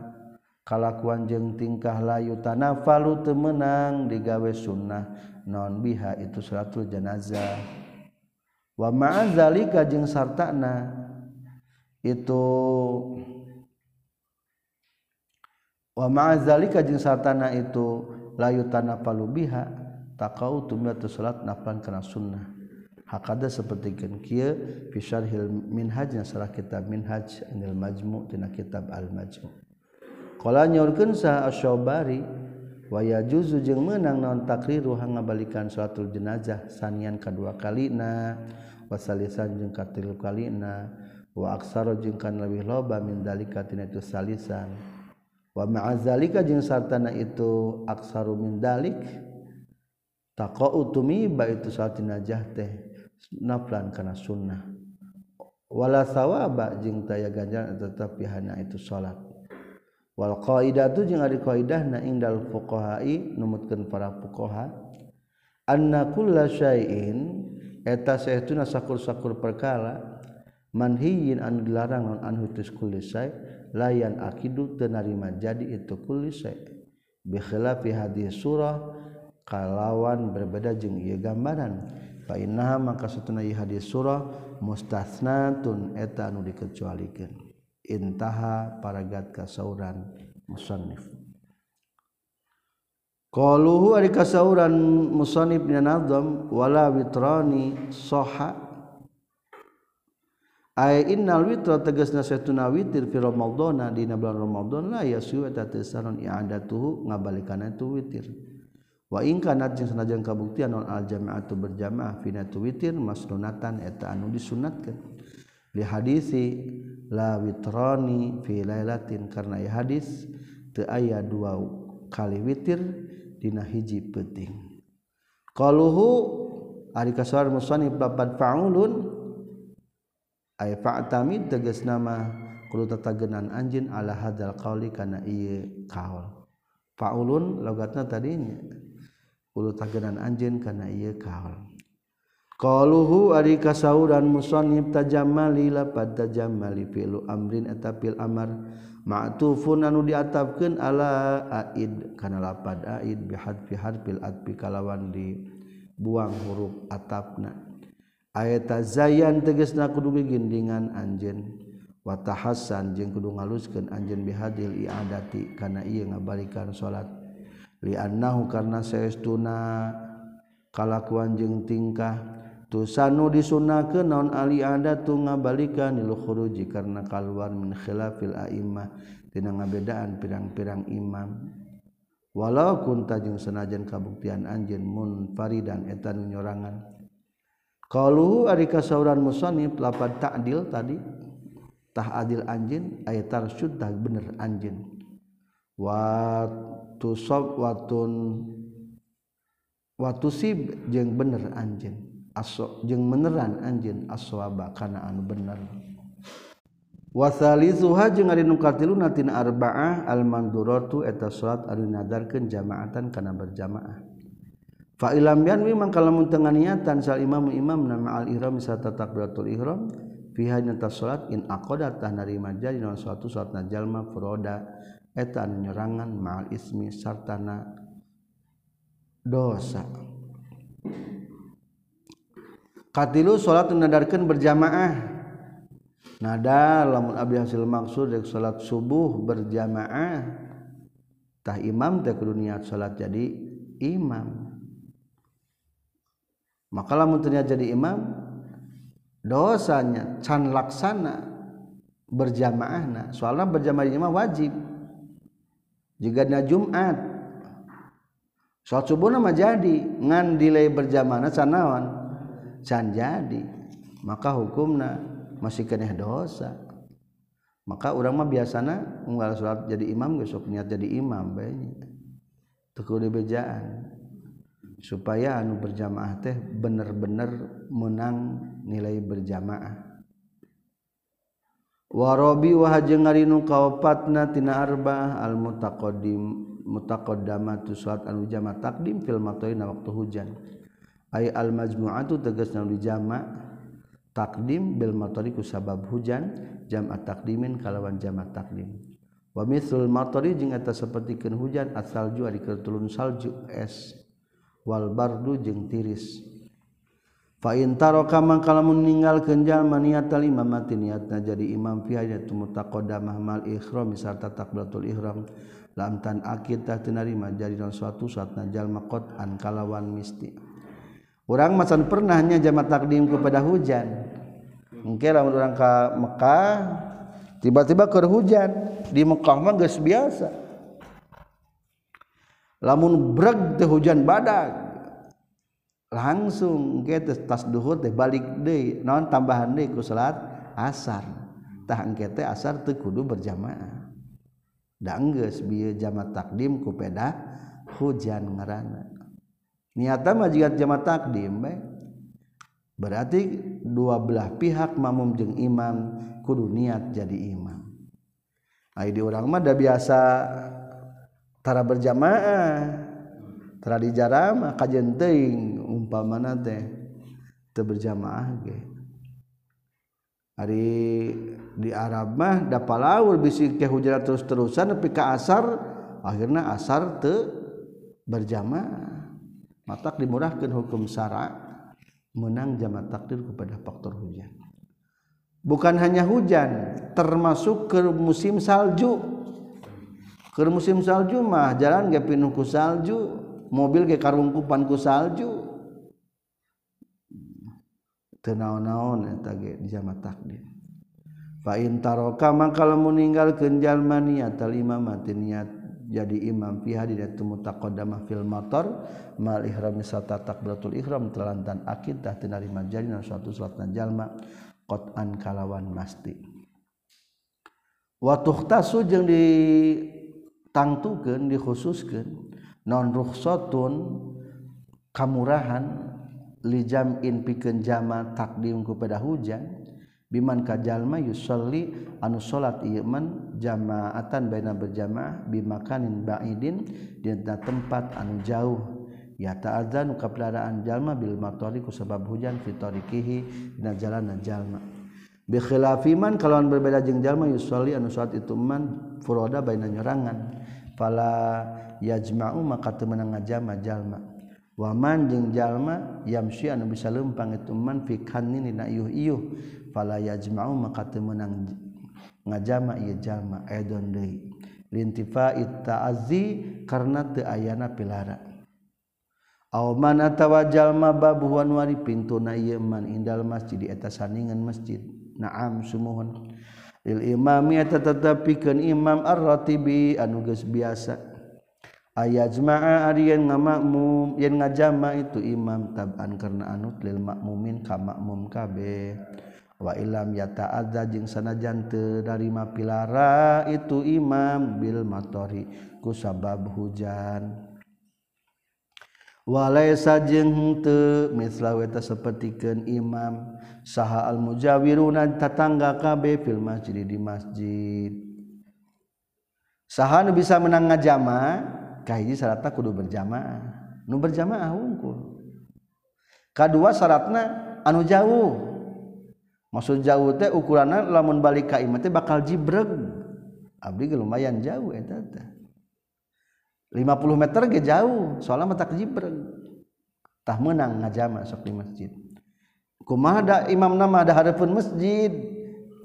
kalakuan jeng tingkah layu tanafalu temenang digawe sunnah non biha itu suatu janazah. Wa ma'azalika jeung sartana itu wa ma'azalika jeung sartana itu layu tanah palubiha takau tumya tu salat napan kana sunnah. Hakada seperti kia fi syarhil minhaj sarah kitab minhaj anil majmu tina kitab al majmu qala nyaurkeun sa asy-syobari wa yajuzu jeung meunang naon takriru hangabalikan salatul jenazah sanian kadua kalina wasalisan jeung katilu kalina wa aksaro jeung kan leuwih loba min dalika tina itu salisan. wamazalika jeung sartana itu aksaru min dalik taqau tumiba itu saltina jah teh naflan kana sunnah. Wala sawaba jeung taya ganjaran tetapi hanya itu salat. Wal qaidatu jeung ari qaidahna indal fuqahai numutkeun para fuqaha anna kullasyai'in eta saestuna sakur-sakur perkara manhiyin anu dilarang non anhu kulli syai' layan akidu tenarima. Jadi itu kulis bikhilafi hadis surah kalawan berbeda jeung ieu gambaran. Fa innaha maka satuna hadis surah mustasnatun eta anu dikecualikeun intaha paragat kasauran musannif. Qaluhu ari kasauran musannif dina nazam wala witrani soha Ay innal witra tegasna satuna witir fi Ramadhana dina bulan Ramadhan la yasuwa ta tasaron i'adatuhu ngabalikana tu witir. Wa in kana jeung sanajan kabuktian non al jama'atu berjamaah fina tu witir masnunatan eta anu disunatkeun. Li hadisi la witrani fi lailatin karena ya hadis teu aya dua kali witir dina hiji penting. Qaluhu ari kasar musannif babad fa'ulun ay fa'tamid tegas nama kudu tatagenan anjin ala hadal qauli kana iya kaul faulun logatna tadinya kudu tagenan anjin kana iya kaul qaluhu ari kasauran musannif tajamali la pad tajamali fi'lu amrin eta fil amar ma'tufun anu diatapkeun ala aid kana lapad aid bihad fi harfil adbi kalawan di buang huruf atapna. ayata zayan tegesna kudu gindingan anjen watahasan jeung kudu ngaluskeun anjeun bihadil iadati kana ieu ngabalikan salat. Li annahu karna saestuna kalakuan jeung tingkah tusanu disunnakeun naon ali adatu ngabalikan lil khuruji karena kaluar min khilafil a'immah tina ngabedaan pirang-pirang imam. Walau kunta jeung senajan kabuktian anjeun munfaridan eta nyorangan. kalau ari kasauran musonib lapan ta'dil tadi. Tah adil anjin ayat tarsud tah bener anjin wa tusab watun watusib jeung bener anjin aso jeung meneran anjin aswaba kana anu bener. Wasalizuha jeung ari nu katiluna tina arba'ah almanduratu eta salat anu nadarkeun jamaatan kana berjamaah. Fa'ilam yanwi mang kalau tengah niatan sal imam imam nama al ihram bisa tetap beratul ihram fiha nyata salat in aqadat tah narima jadi naon suatu salat jalma furoda eta anu nyerangan ma'al ismi sartana dosa. Katilu salat nadarkeun berjamaah. Nada lamun abi hasil maksud dek salat subuh berjamaah tah imam teh kudu niat salat jadi imam makalah munturnya jadi imam dosanya can laksana berjamaahna. Soalnya berjamaah imam wajib. Juga na Jumat. Sholat subuh nama jadi. Ngan delay berjamaahna sanawan can jadi. Maka hukumna masih kena dosa. Maka orang mah biasana unggal sholat jadi imam besok niat jadi imam banyak tekul bejaan. supaya anu berjamaah teh bener-bener menang nilai berjamaah. Warobi wahajeng ngarinu kaopatna tina arba al mutaqaddim mutaqaddama tu salat anu jama takdim fil matoina waktu hujan. Ay al majmu'atu tegasna anu jama takdim bil matori ku sabab hujan jama takdimin kalawan jama takdim. Wa mithlul matori jeung eta sapertikeun hujan asal salju ari salju es. Wal bardu jeung tiris. Faintaro kamang meninggal kenjal maniat imam mati niatna jadi imam fiha tu mutaqaddamah mal ihram sarta takbiratul ihram lam tan akid tenarima jadi dalam suatu saatna jalma an kalawan misti. Orang masan pernahnya jama takdim kepada hujan. Mungkin lamun orang ke Mekah tiba-tiba ke hujan. Di Mekah mah geus biasa lamun breg teh hujan badak langsung get tas duhur teh balik deh non tambahan deh ku salat asar. Tah engke asar teu kudu berjamaah. Da geus bieu jama takdim ku peda hujan ngaranna niatna mah jiga jama takdim bae. Berarti dua belah pihak mamum jeung imam kudu niat jadi imam. Ai di urang mah da biasa tara berjamaah. Tadi jarama kajen teing umpama teh teu berjamaah ge. Hari di Arab mah da palaur bisi ke hujan terus-terusan tapi ke asar akhirnya asar te berjamaah. Matak dimurahkan hukum syara menang jama takdir kepada faktor hujan. Bukan hanya hujan termasuk ke musim salju ke musim salju mah jalan gak pinuh ku salju mobil ke karungkupanku salju. Tenaon-naon eta ge di jama takdir. Fa in taraka maka lamun ninggalkeun jalma niat al imam niat jadi imam fi hadina mutaqaddamah fil motor mal ihram sarta takbiratul ihram telantan akid tah teu narima jalina suatu salatna jalma qatan kalawan masti. Wa tuhtasu jeung tangtukeun dikhususkeun non nonruhsotun kamurahan lijam'in pikeun jama takdim ku pada hujan biman kajalma yusolli anu salat ieu man jamaatan baina berjamaah bimakanin baidin di tempat anu jauh. Ya ta'adzan kapelaraan jalma bil matari ku sebab hujan fitorikihi dina jalanan jalma. Bekhilaafiman kalau berbeda jeng jalma yuli anu salat ituman furoda bainanyerangan pala yajma'u maka teu meunang ngajama-jalma wa man jeung jalma yamsi anu bisa lempang itu man fi kanni na iuh-iuh fala yajma'u maka teu meunang ngajama ieu jalma aidon deui. Lintifa'i ta'azzi karena teu ayana pilara. Aw man atawa jalma babuhan wari pintuna ieu man indal masjid di eta saningan masjid naam sumuhun. Lil imami tatatapikan imam ar-ratibi anu geus biasa. Ayajma'a ari yen ngamakmum yen ngajama itu imam tab'an karena anut lil makmumin ka makmum kabeh. Wa ilam yata'adza jeung sanajan teu darima pilara itu imam bil matori ku sabab hujan. walaysa jeung teu misla eta sapertikeun imam. Saha al mujawiruna tatangga kabeh fil masjid di masjid. Saha nu bisa menang ngajama ka hiji syaratna kudu berjamaah. Nu berjamaah unggul kadua syaratna anu jauh. Maksud jauh teh ukuranna lamun balik ka imam teh bakal jibreg. Abdi lumayan jauh eta teh. 50 meter ge jauh soalnya mata kejibreng tah menang ngajama sok di masjid. Kumaha da imam nama ada hadapun masjid?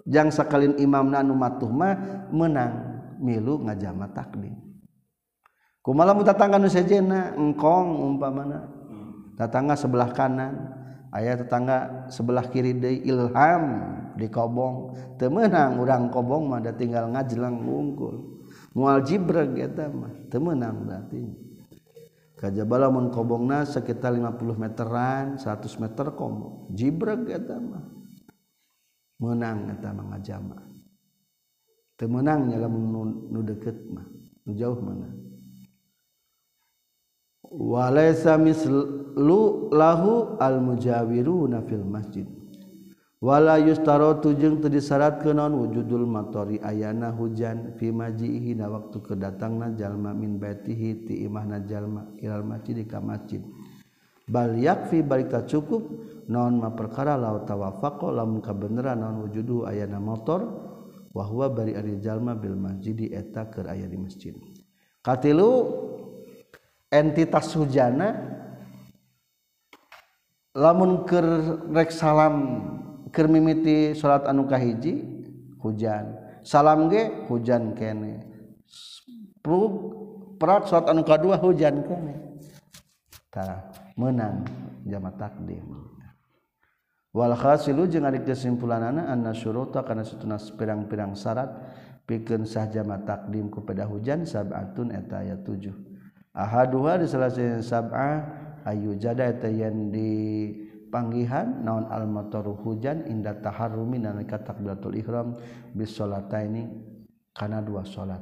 Jang sakalin imam nanu matuh mah menang milu ngajama takdim kumaha lamun tatangga nu sejena? Engkong umpamana. Tatangga sebelah kanan ayah tetangga sebelah kiri deui ilham di kobong. Teu meunang urang kobong mah da tinggal ngajleng unggul mual jibreg eta mah teu meunang berarti. Kajabala mun kobongna sekitar 50 meteran 100 meter kobong. jibreg eta mah. Menang eta mah ngajama. Teu meunang nya lamun nu deukeut mah. Nu jauh mana. Walaysa mislu lahu al mujawiruna fil masjid. wala yustarotu jeung teu disyarat kenaon wujudul matori ayana hujan fi majihi na waktu kedatangna jalma min baitihi ti imahna jalma ilal masjid ka masjid. Bal yakfi balik tak cukup naon ma perkara law tawafaqo lamun kabeneran naon wujudu ayana motor wa huwa bari ari jalma bil masjid eta keur aya di masjid. Katilu entitas hujana lamun keur rek salam mimiti salat anukah hiji hujan. Salam ge? Hujan kene. Perat salat anu kadua? Hujan kene. Tah menang jama takdim. Wal khasilu jeung ari kesimpulanana anna kana satuna pirang-pirang syarat pikeun sah jama takdim kepada hujan sab'atun eta aya 7 ahaduha di salah sab'ah ayu jada eta yang di panggihan naon almatoru hujan inda taharrumi nalika takbiratul ihram bis salataini kana dua salat.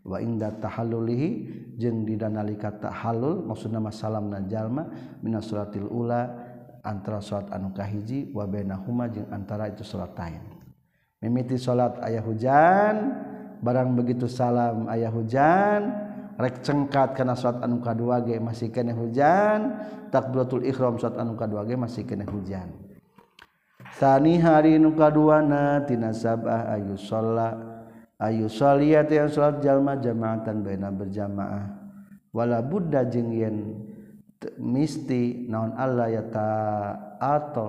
Wa inda tahallulihi jeung dina nalika tahallul maksudna masalamna jalma minas salatil ula antara salat anu kahiji wa bainahuma jeung antara itu salatain mimiti salat ayah hujan barang begitu salam ayah hujan rek cengkat karena surat anu kadua ge masih kena hujan. Takbiratul ihram surat anu kadua ge masih kena hujan. Sani hari nu kaduana tina sabah ayu sholat ayu sholiyat yang sholat jalma jamaatan baina berjamaah. Wala buddha jeung yen misti naon Allah ya ta'ato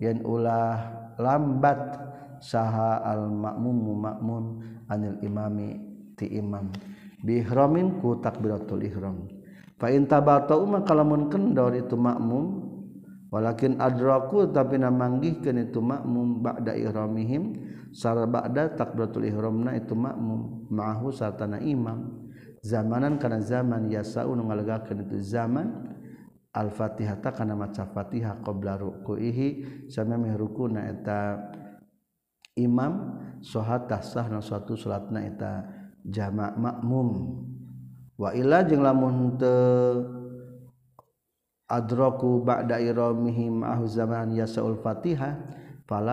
yen ulah lambat saha al ma'mumu ma'mum anil imami ti imam. bihramin ku takbiratul ihram. Fa in tabata umma kalamun kendor itu makmum. Walakin adraku tapi namanggihkeun itu makmum ba'da ihramihim. Sar ba'da takbiratul ihramna itu makmum. Ma'ahu satana imam. Zamanan kana zaman yasau ngalegakeun itu zaman. Al-fatihah ta kana maca fatihah qabla ruku'ihi. Samami rukuna eta imam. Sahatah sahna suatu salatna eta jamak makmum. Waila jeung lamun teu adraku ba'da iramihi ma'ahu zaman yasaul fatihah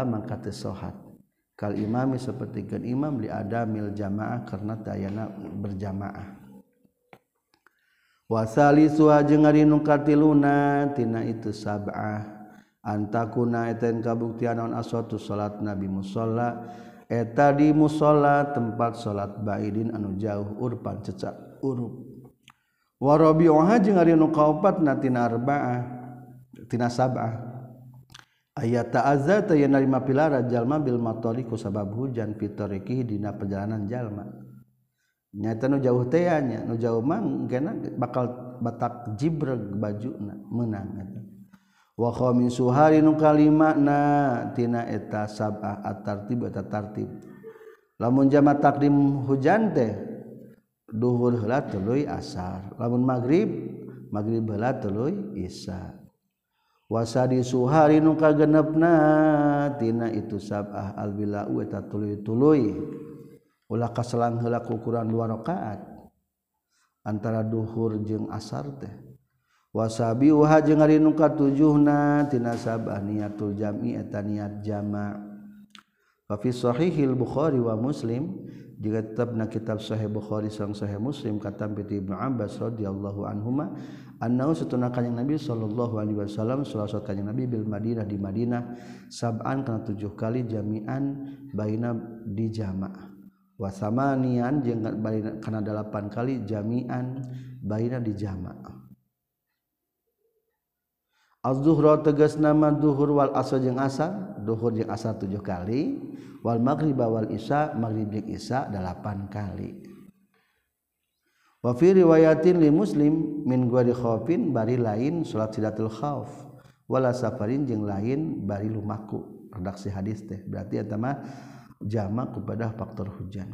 maka teu sahat kal imami seperti kan imam li adamil jamaah karena tayana berjamaah. Wasali suha jeung ari nu katiluna tina itu sab'ah. Antakuna eten kabuktian naon aswatu salat nabi musalla eta di musala tempat salat Baidin anu jauh urpan cecak urup. Warobioha jeung ari anu kaopat na tina arba'ah tina sab'ah. Ayat ta'azza ta narima pilara jalma bil matori ku sabab hujan fitoriki dina perjalanan jalma. Nyata nu jauh teh nya nu jauh mah bakal batak jibreg bajuna meunang eta. wakhomi suhari nu kalimaknatina eta sabah atartib eta tartib. Lamun jama takdim hujan teh duhur heula tuluy asar. Lamun magrib magrib heula tuluy isya. Wasadi suhari nu kagenepna tina itu sabah albila eta tuluy-tuluy ulah kaselang heula ukuran dua rakaat. Antara duhur jeung asar teh. wasabi uha jeung ari nu katujuhna tina sabah niatul jami eta niat jama. Fa fi sahihil bukhari wa muslim juga tetapna kitab sahih bukhari sareng sahih muslim kata piti ibnu abbas radhiyallahu anhuma annahu satuna kanjing nabi sallallahu alaihi wasallam salawat kanjing nabi bil madinah di madinah sab'an kana tujuh kali jami'an baina di jama' wa samanian jeung kana delapan kali jami'an baina di jama' Az-zuhra tegas nama duhur wal asr jeung asar, duhur jeung asar tujuh kali, wal maghrib wal isya, maghrib jeung isya delapan kali. Wa fi riwayatin li Muslim min guari khaufin bari lain salat sidatul khauf wala safarin jeung lain bari lumaku. Redaksi hadis teh berarti eta mah jamak kepada faktor hujan.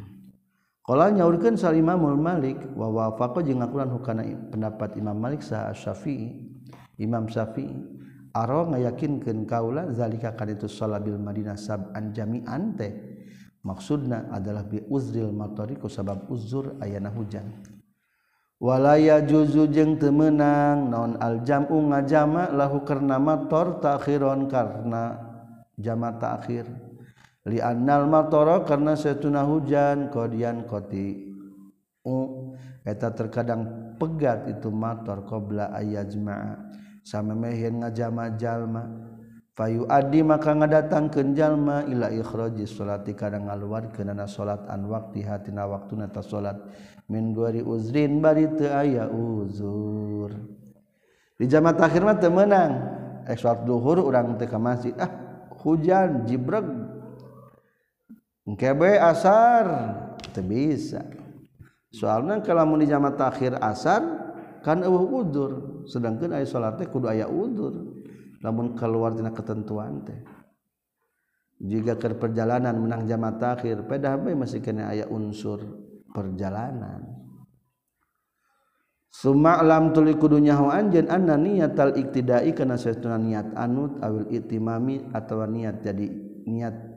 Kala nyaurkeun Salimah Malik wa wafaqa jeung ngakuran hukana pendapat Imam Malik sa Syafi'i Imam Syafi'i Aro ngayakinkan kaula zalika kan itu salabil Madinah sab'an jami'an teh. Maksudna adalah bi uzril matori ku sabab uzur ayana hujan. Walaya juzu jeung teu meunang naon al jam'u ngajama lahu karna mator ta'khiron karna jama ta'khir li annal matara karna satuna hujan qadian qati u. Eta terkadang pegat itu mator qabla ayajma'a. sammehin ngajama-jalma fayu Adi maka ngadatang jalma ila ikhroji sholati kadang ngaluar kenana salat an waktu hatina waktu nata salat min guari uzrin bari teu aya uzur. Di jamaah takhir mah teu meunang. Ek salat duhur urang teu ka masjid. Ah hujan jibreg. Engke asar teu bisa. Soalna kalau mun di jamaah takhir asar kan eueuh udzur. sedangkan aya salat teh kudu aya udzur. Namun keluar dina ketentuan teh. Jika ke perjalanan menang jamaah takhir pedah bae masih kena aya unsur perjalanan. Suma alam tuli kudu nyaho anjeun anna niatal iktidai kana saestuna niat anut awil itimami atawa niat jadi niat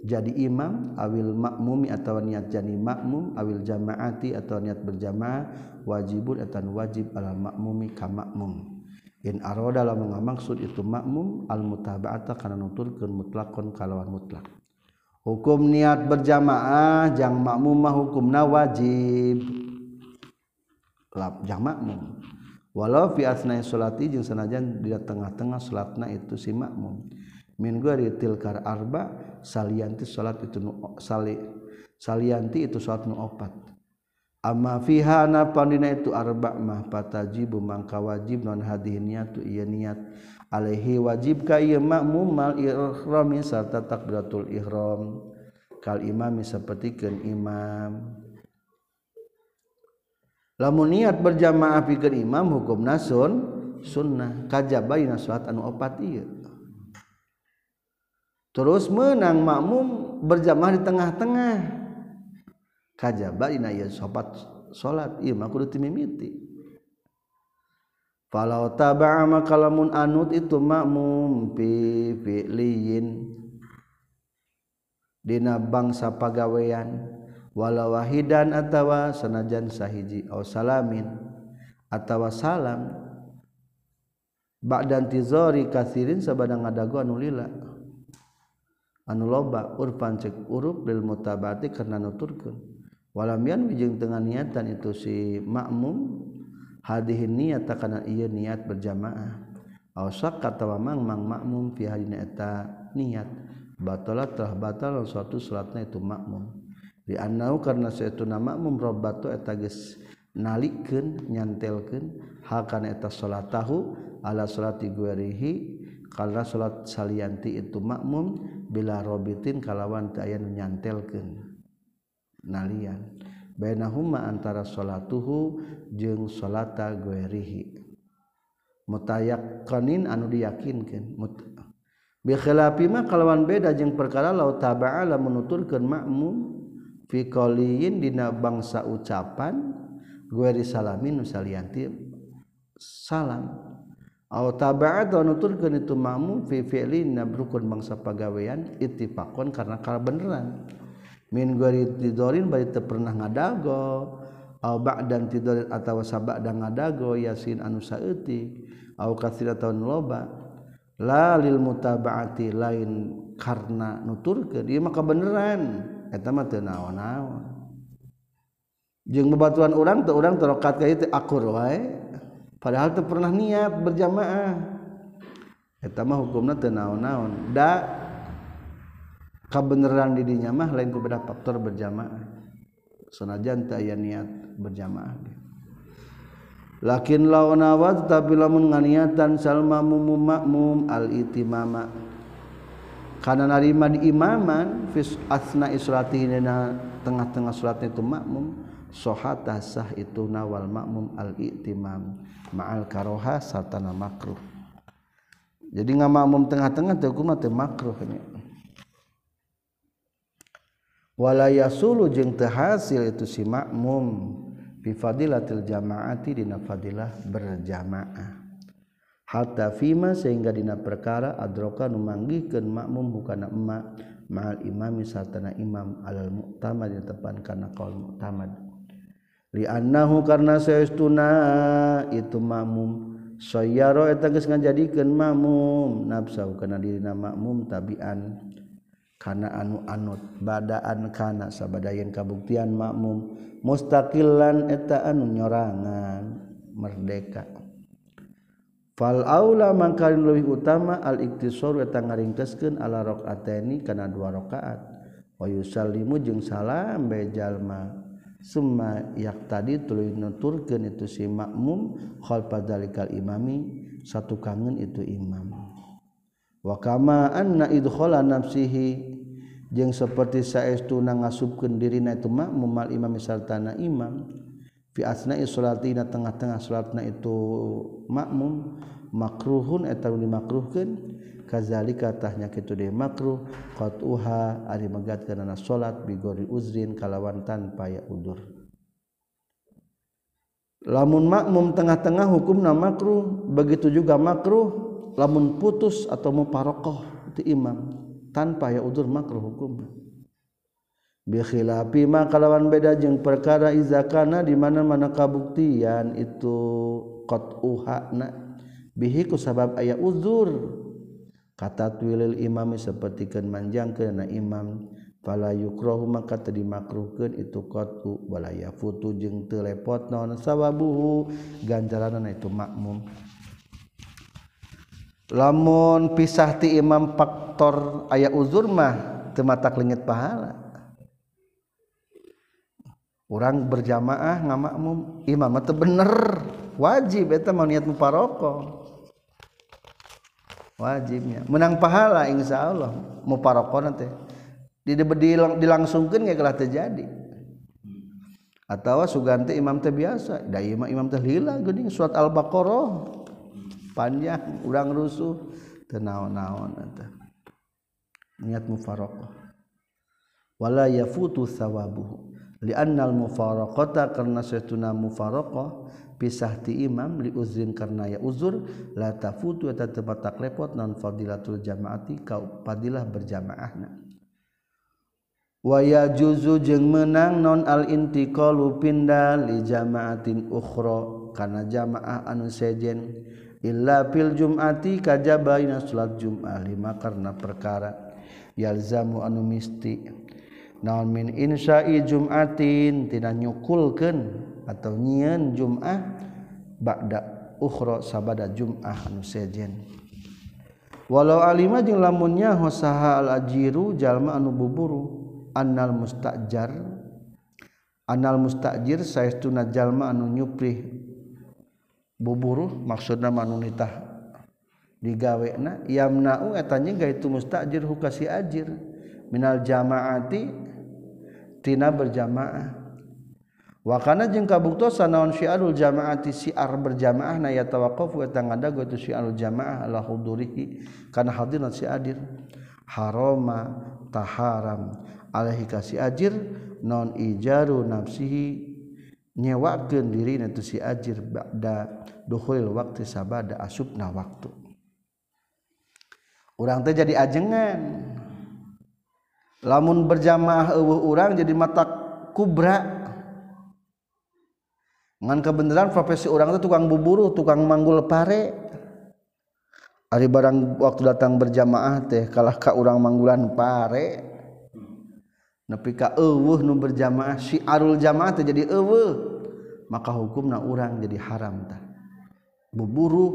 jadi imam ail makmumi atau niat jadi makmum ail jamaati atau niat berjamaah wajibun etan wajib alam makmumi ka makmum. In dalam maksud itu makmum al-mutabaata karena nutur ke mutlakon kalawan mutlak. Hukum niat berjamaah jang makmumah hukum na wajib. Jang makmum. Walau fi asnai salati jeung sanajan di tengah-tengah salatna itu si makmum. Min gari tilkar arba' salianti salat itu nu sali salianti itu salat nu opat. Amma fiha napandina itu arba mah patajibu mangka wajib non hadih niatu ieu niat. Alaihi wajib ka ieu makmum mal ihrami serta takbiratul ihram. Kal imami sapertikeun imam. Lamun niat berjamaah pikeun imam hukum nasun sunnah. Kajaba dina salat anu opat ieu. Terus menang makmum berjamaah di tengah-tengah. Kajaba ina ya sopat salat. Ieu mah kudu timimiti. Falau taba'a maka lamun anut itu makmum fi fi'liyin. Dina bangsa pagawean. Wala wahidan atawa sanajan sahiji au salamin atawa salam. Ba'dan tizori kathirin sabadang adago anu loba urfan cek urup lil mutabati karena nuturkeun. Walam yanwi dengan niatan itu si makmum hadihi niat takana ieu niat berjamaah. Awsak kata mamang mang makmum fi hadina eta niat. Batalah telah batal suatu salatna itu makmum. Di annau karena saeutuna makmum rabbatu eta geus nalikeun nyantelkeun eta salat tahu ala salati guerihi karena salat salianti itu makmum bila robitin kalawan tayan nyantelkeun nalian. Bainahuma antara salatuhu jeung salata guerihi mutayaqqanin anu diyakinkeun. Bi khilafi ma kalawan beda jeung perkara laut taba'ala menuturkeun makmum fi qaliyin dina bangsa ucapan gueri salamin nu salianti salam. nuturkan itu mamu fifi'lin nabrukun bangsa pagawean ittifaqon karena kal beneran. Min gori tidorin bari teu pernah ngadago au ba'dan tidorin atawa dan ngadago yasin anu saeutik aw katsira taun loba. La lil mutaba'ati lain karena nuturkeun ieu mah kabeneran. Eta mah teu naon-naon. Jeung bebatuan urang teu urang terokat ka ieu akur wae. padahal tuh pernah niat berjamaah. Eta mah hukumna teu naon-naon. Da kabeneran di dinya mah lain kubeda faktor berjamaah. Sanajan teu aya niat berjamaah. Lakin lawan awat tapi lamun nganiatan salma mumum makmum al itimama karena narima di imaman fis asna isratihina tengah-tengah suratnya itu makmum sohata sah itu nawal makmum al itimam ma'al karoha satana makruh. Jadi nggak makmum tengah-tengah teu kumaha teu makruh nya wala yasulu itu si makmum bi fadilatil jamaati dina fadilah berjamaah hatta fima sehingga dina perkara adroka numanggihkeun makmum bukana emak. Ma'al imami satana imam alal mu'tamad di tepan kana qaul mu'tamad. Li annahu karna saestuna itu makmum. Sayyara eta geus ngajadikeun makmum. Nafsu kana dirina makmum tabian. Kana anu anut badaan kana sabadayan kabuktian makmum. Mustaqilan eta anu nyorangan merdeka. fal aula mangkalin leuwih utama al iktisar eta ngaringkeskeun ala rakaatani kana dua rakaat wa yusallimu jeung salam bae jalma summa yak tadi tuluy nuturkeun itu si makmum khalfa dalikal imami satu kangen itu imam. Wa kama anna idkhala nafsihi jeung seperti saestu na ngasubkeun dirina itu makmum al imam sartana imam. fi asna'i salatina tengah-tengah salatna itu makmum makruhun eta nu dimakruhkeun kazalika tahnya kitu deui makruh qatuha ari megatkeunana salat bigori uzrin kalawan tanpa ya udur. Lamun makmum tengah-tengah hukumna makruh begitu juga makruh lamun putus atau muparokoh itu imam tanpa ya udur makruh hukumna. bikhilafi ma kalawan beda jeung perkara izakana di mana-mana kabuktian itu qat'uhana. Bihi ku sabab aya uzur. Kata twilil imami sapertikeun manjangkeun na imam fala yukrahu maka tadi makruhkeun itu qat'u wala yafutu jeung teu lepot naon sawabuhu ganjaranana itu makmum. Lamun pisah ti imam faktor aya uzur mah teu matak leungit pahala. orang berjamaah ngamakmum imam itu bener. Wajib itu mau niat muparoko. Wajibnya menang pahala insya Allah muparoko nanti di dilang, dilangsungkan ya kalah terjadi atau suganti imam teh biasa. Da imam imam teh lila geuning surat al-baqarah. Panjang urang rusuh teu naon-naon eta. Niat mufaraqah wala yafutu thawabuhu. Li'anna al-mufaraqata karna saytuna mufaraqah pisah ti imam li uzrin karena ya uzur la tafutu eta teu batak lepot non fadilatul jamaati ka fadilah berjamaahna wa yajuzu jeung menang non al intiqalu pindah li jamaatin ukhra kana jamaah anu sejen. Illa fil jum'ati kajabaina salat jum'ah lima karena perkara. Yalzamu anu misti naon min insya'i jum'atin tina nyukulkeun atau nyian jum'ah ba'da ukhra sabada jum'ah anu sejen. Walau alima jeung lamunnya hosaha al ajiru jalma anu buburu annal mustajar annal mustajir saestuna jalma anu nyuprih buburu maksudna manu nitah digawena yamna'u eta nyaga itu mustajir hukasi ajir. Minal jama'ati tina berjamaah. Wakana jeung kabuktosan naon syiarul jamaati syiar berjamaah na ya yatawaqafu eta ngadago itu syiarul jamaah ala hudurihi kana hadirna si adir. Harama taharam alaihi kasi ajir non ijaru nafsihi nyewakeun dirina tu si ajir ba'da dukhulil waqti sabada asubna waktu. Urang teh jadi ajengan. Lamun berjamaah eueuh urang jadi mata kubra. Kebenaran profesi orang itu tukang buburu tukang manggul pare. Hari barang waktu datang berjamaah teh kalah Ka orang manggulan pare. Nepi berjamaah siarul jamaah jadi maka hukum na orang jadi haram tak buburu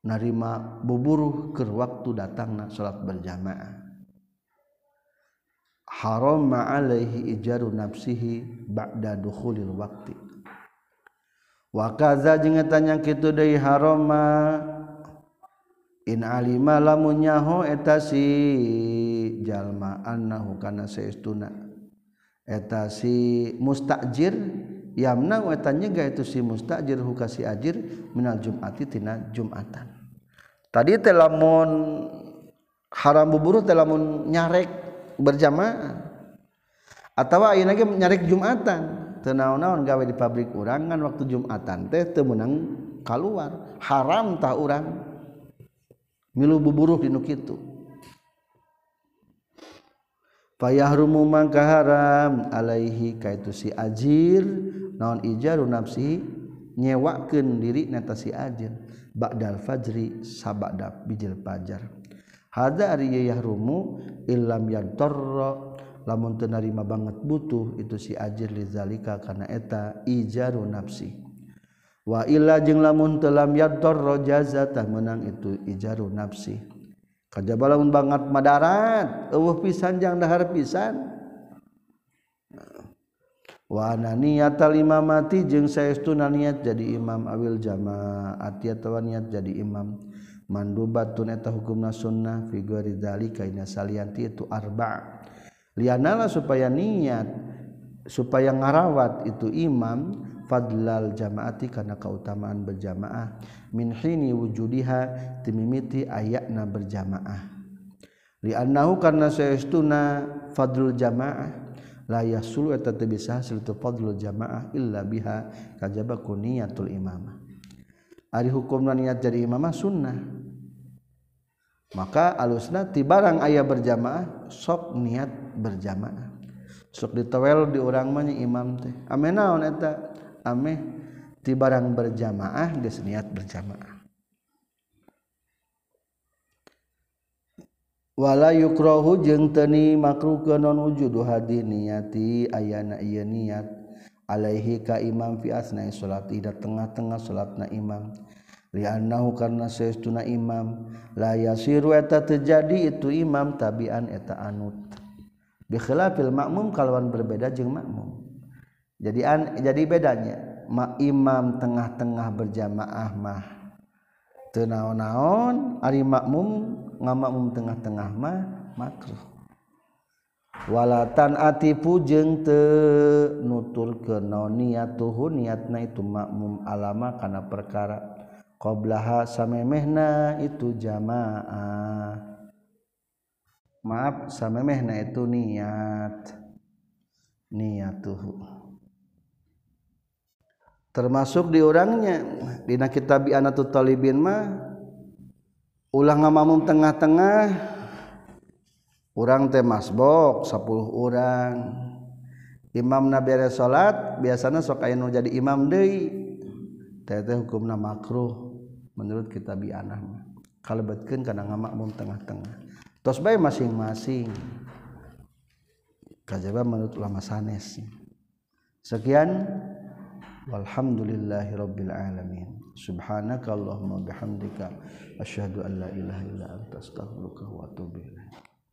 narima buburu ke waktu datang na salat berjamaah haram alaihi ijaru nafsihi ba'da dukhulil waqti. Wa kaza jeung tanya kitu deui harama. In alima lamun nyaho eta si jalma annahu kana saestuna. Eta si mustajir yamna eta nyega itu si mustajir hukasi ajir minal jum'ati tina jum'atan. Tadi telamun haram buburu telamun nyarek. berjamaah. Atau ayeuna ge nyarek Jumatan. Teu naon-naon gawe di pabrik urang kan waktu Jumatan teh teu meunang kaluar. Haram tah urang. Milu buburuh dinu kitu. Fayahrumu mangka haram alaihi kaitu si ajir. Naon ijaru nafsi nyewakeun diri neta si ajir. Ba'dal fajri sabada bijil fajar. hada ari rumu rumu illam yantarra. Lamun teu narima banget butuh itu si ajir lizalika kana eta ijaru nafsi. Wa illa jeung lamun teu lam yantarra jaza tah meunang itu ijaru nafsi. Kajaba lamun banget madarat eueuh pisan jang dahar pisan. Wa niatal imamati jeung saestuna niat jadi imam awil jamaah atawa niat jadi imam mandubatun eta hukumna sunnah fi ghairi dzalika inna salianti itu arba. Lianala supaya niat supaya ngarawat itu imam fadlal jamaati karena keutamaan berjamaah. Min hini wujudiha timimiti ayatna berjamaah. Liannahu karena saestuna fadlul jamaah layak sulu eta teu bisa fadlul jamaah illa biha kajaba kuniyatul imamah ari hukum niat jadi imamah sunnah. Maka alusna ti barang aya berjamaah sok niat berjamaah. Sok ditewel di urang mah imam teh. Ame naon eta? Ame ti barang berjamaah geus niat berjamaah. Wala yukrohu jeung teni makruh ke non wujudu hadi niati ayana iya niat alaihi ka imam fi asna salat ida tengah-tengah salatna imam. Li'annahu karna saestuna imam la yasiru eta terjadi itu imam tabian eta anut. Bi khilafil makmum kalawan berbeda jeung makmum jadi an, jadi bedanya ma imam tengah-tengah berjamaah mah teu naon-naon ari makmum ngamakmum tengah-tengah mah makruh walatan ati pujeng te nutur ke no niat tuh niat na itu makmum alama karena perkara. Qoblaha samemehna itu jamaah. Maaf samemehna itu niat. Niat tuh termasuk di orangnya. Dina kitab anatu talibin mah ulah ngamamum tengah-tengah. Orang teh masbok 10 orang imam nabi salat biasanya sok jadi imam deui. Teh teh hukumna makruh menurut kitab anah kalebetkeun kana ngamakmum tengah-tengah. Tos bae masing-masing. Kajaba menurut ulama sanes. Sekian. Walhamdulillahirabbil alamin. Subhanaka allahumma bihamdika. Asyhadu an la ilaha illa anta astaghfiruka wa atubu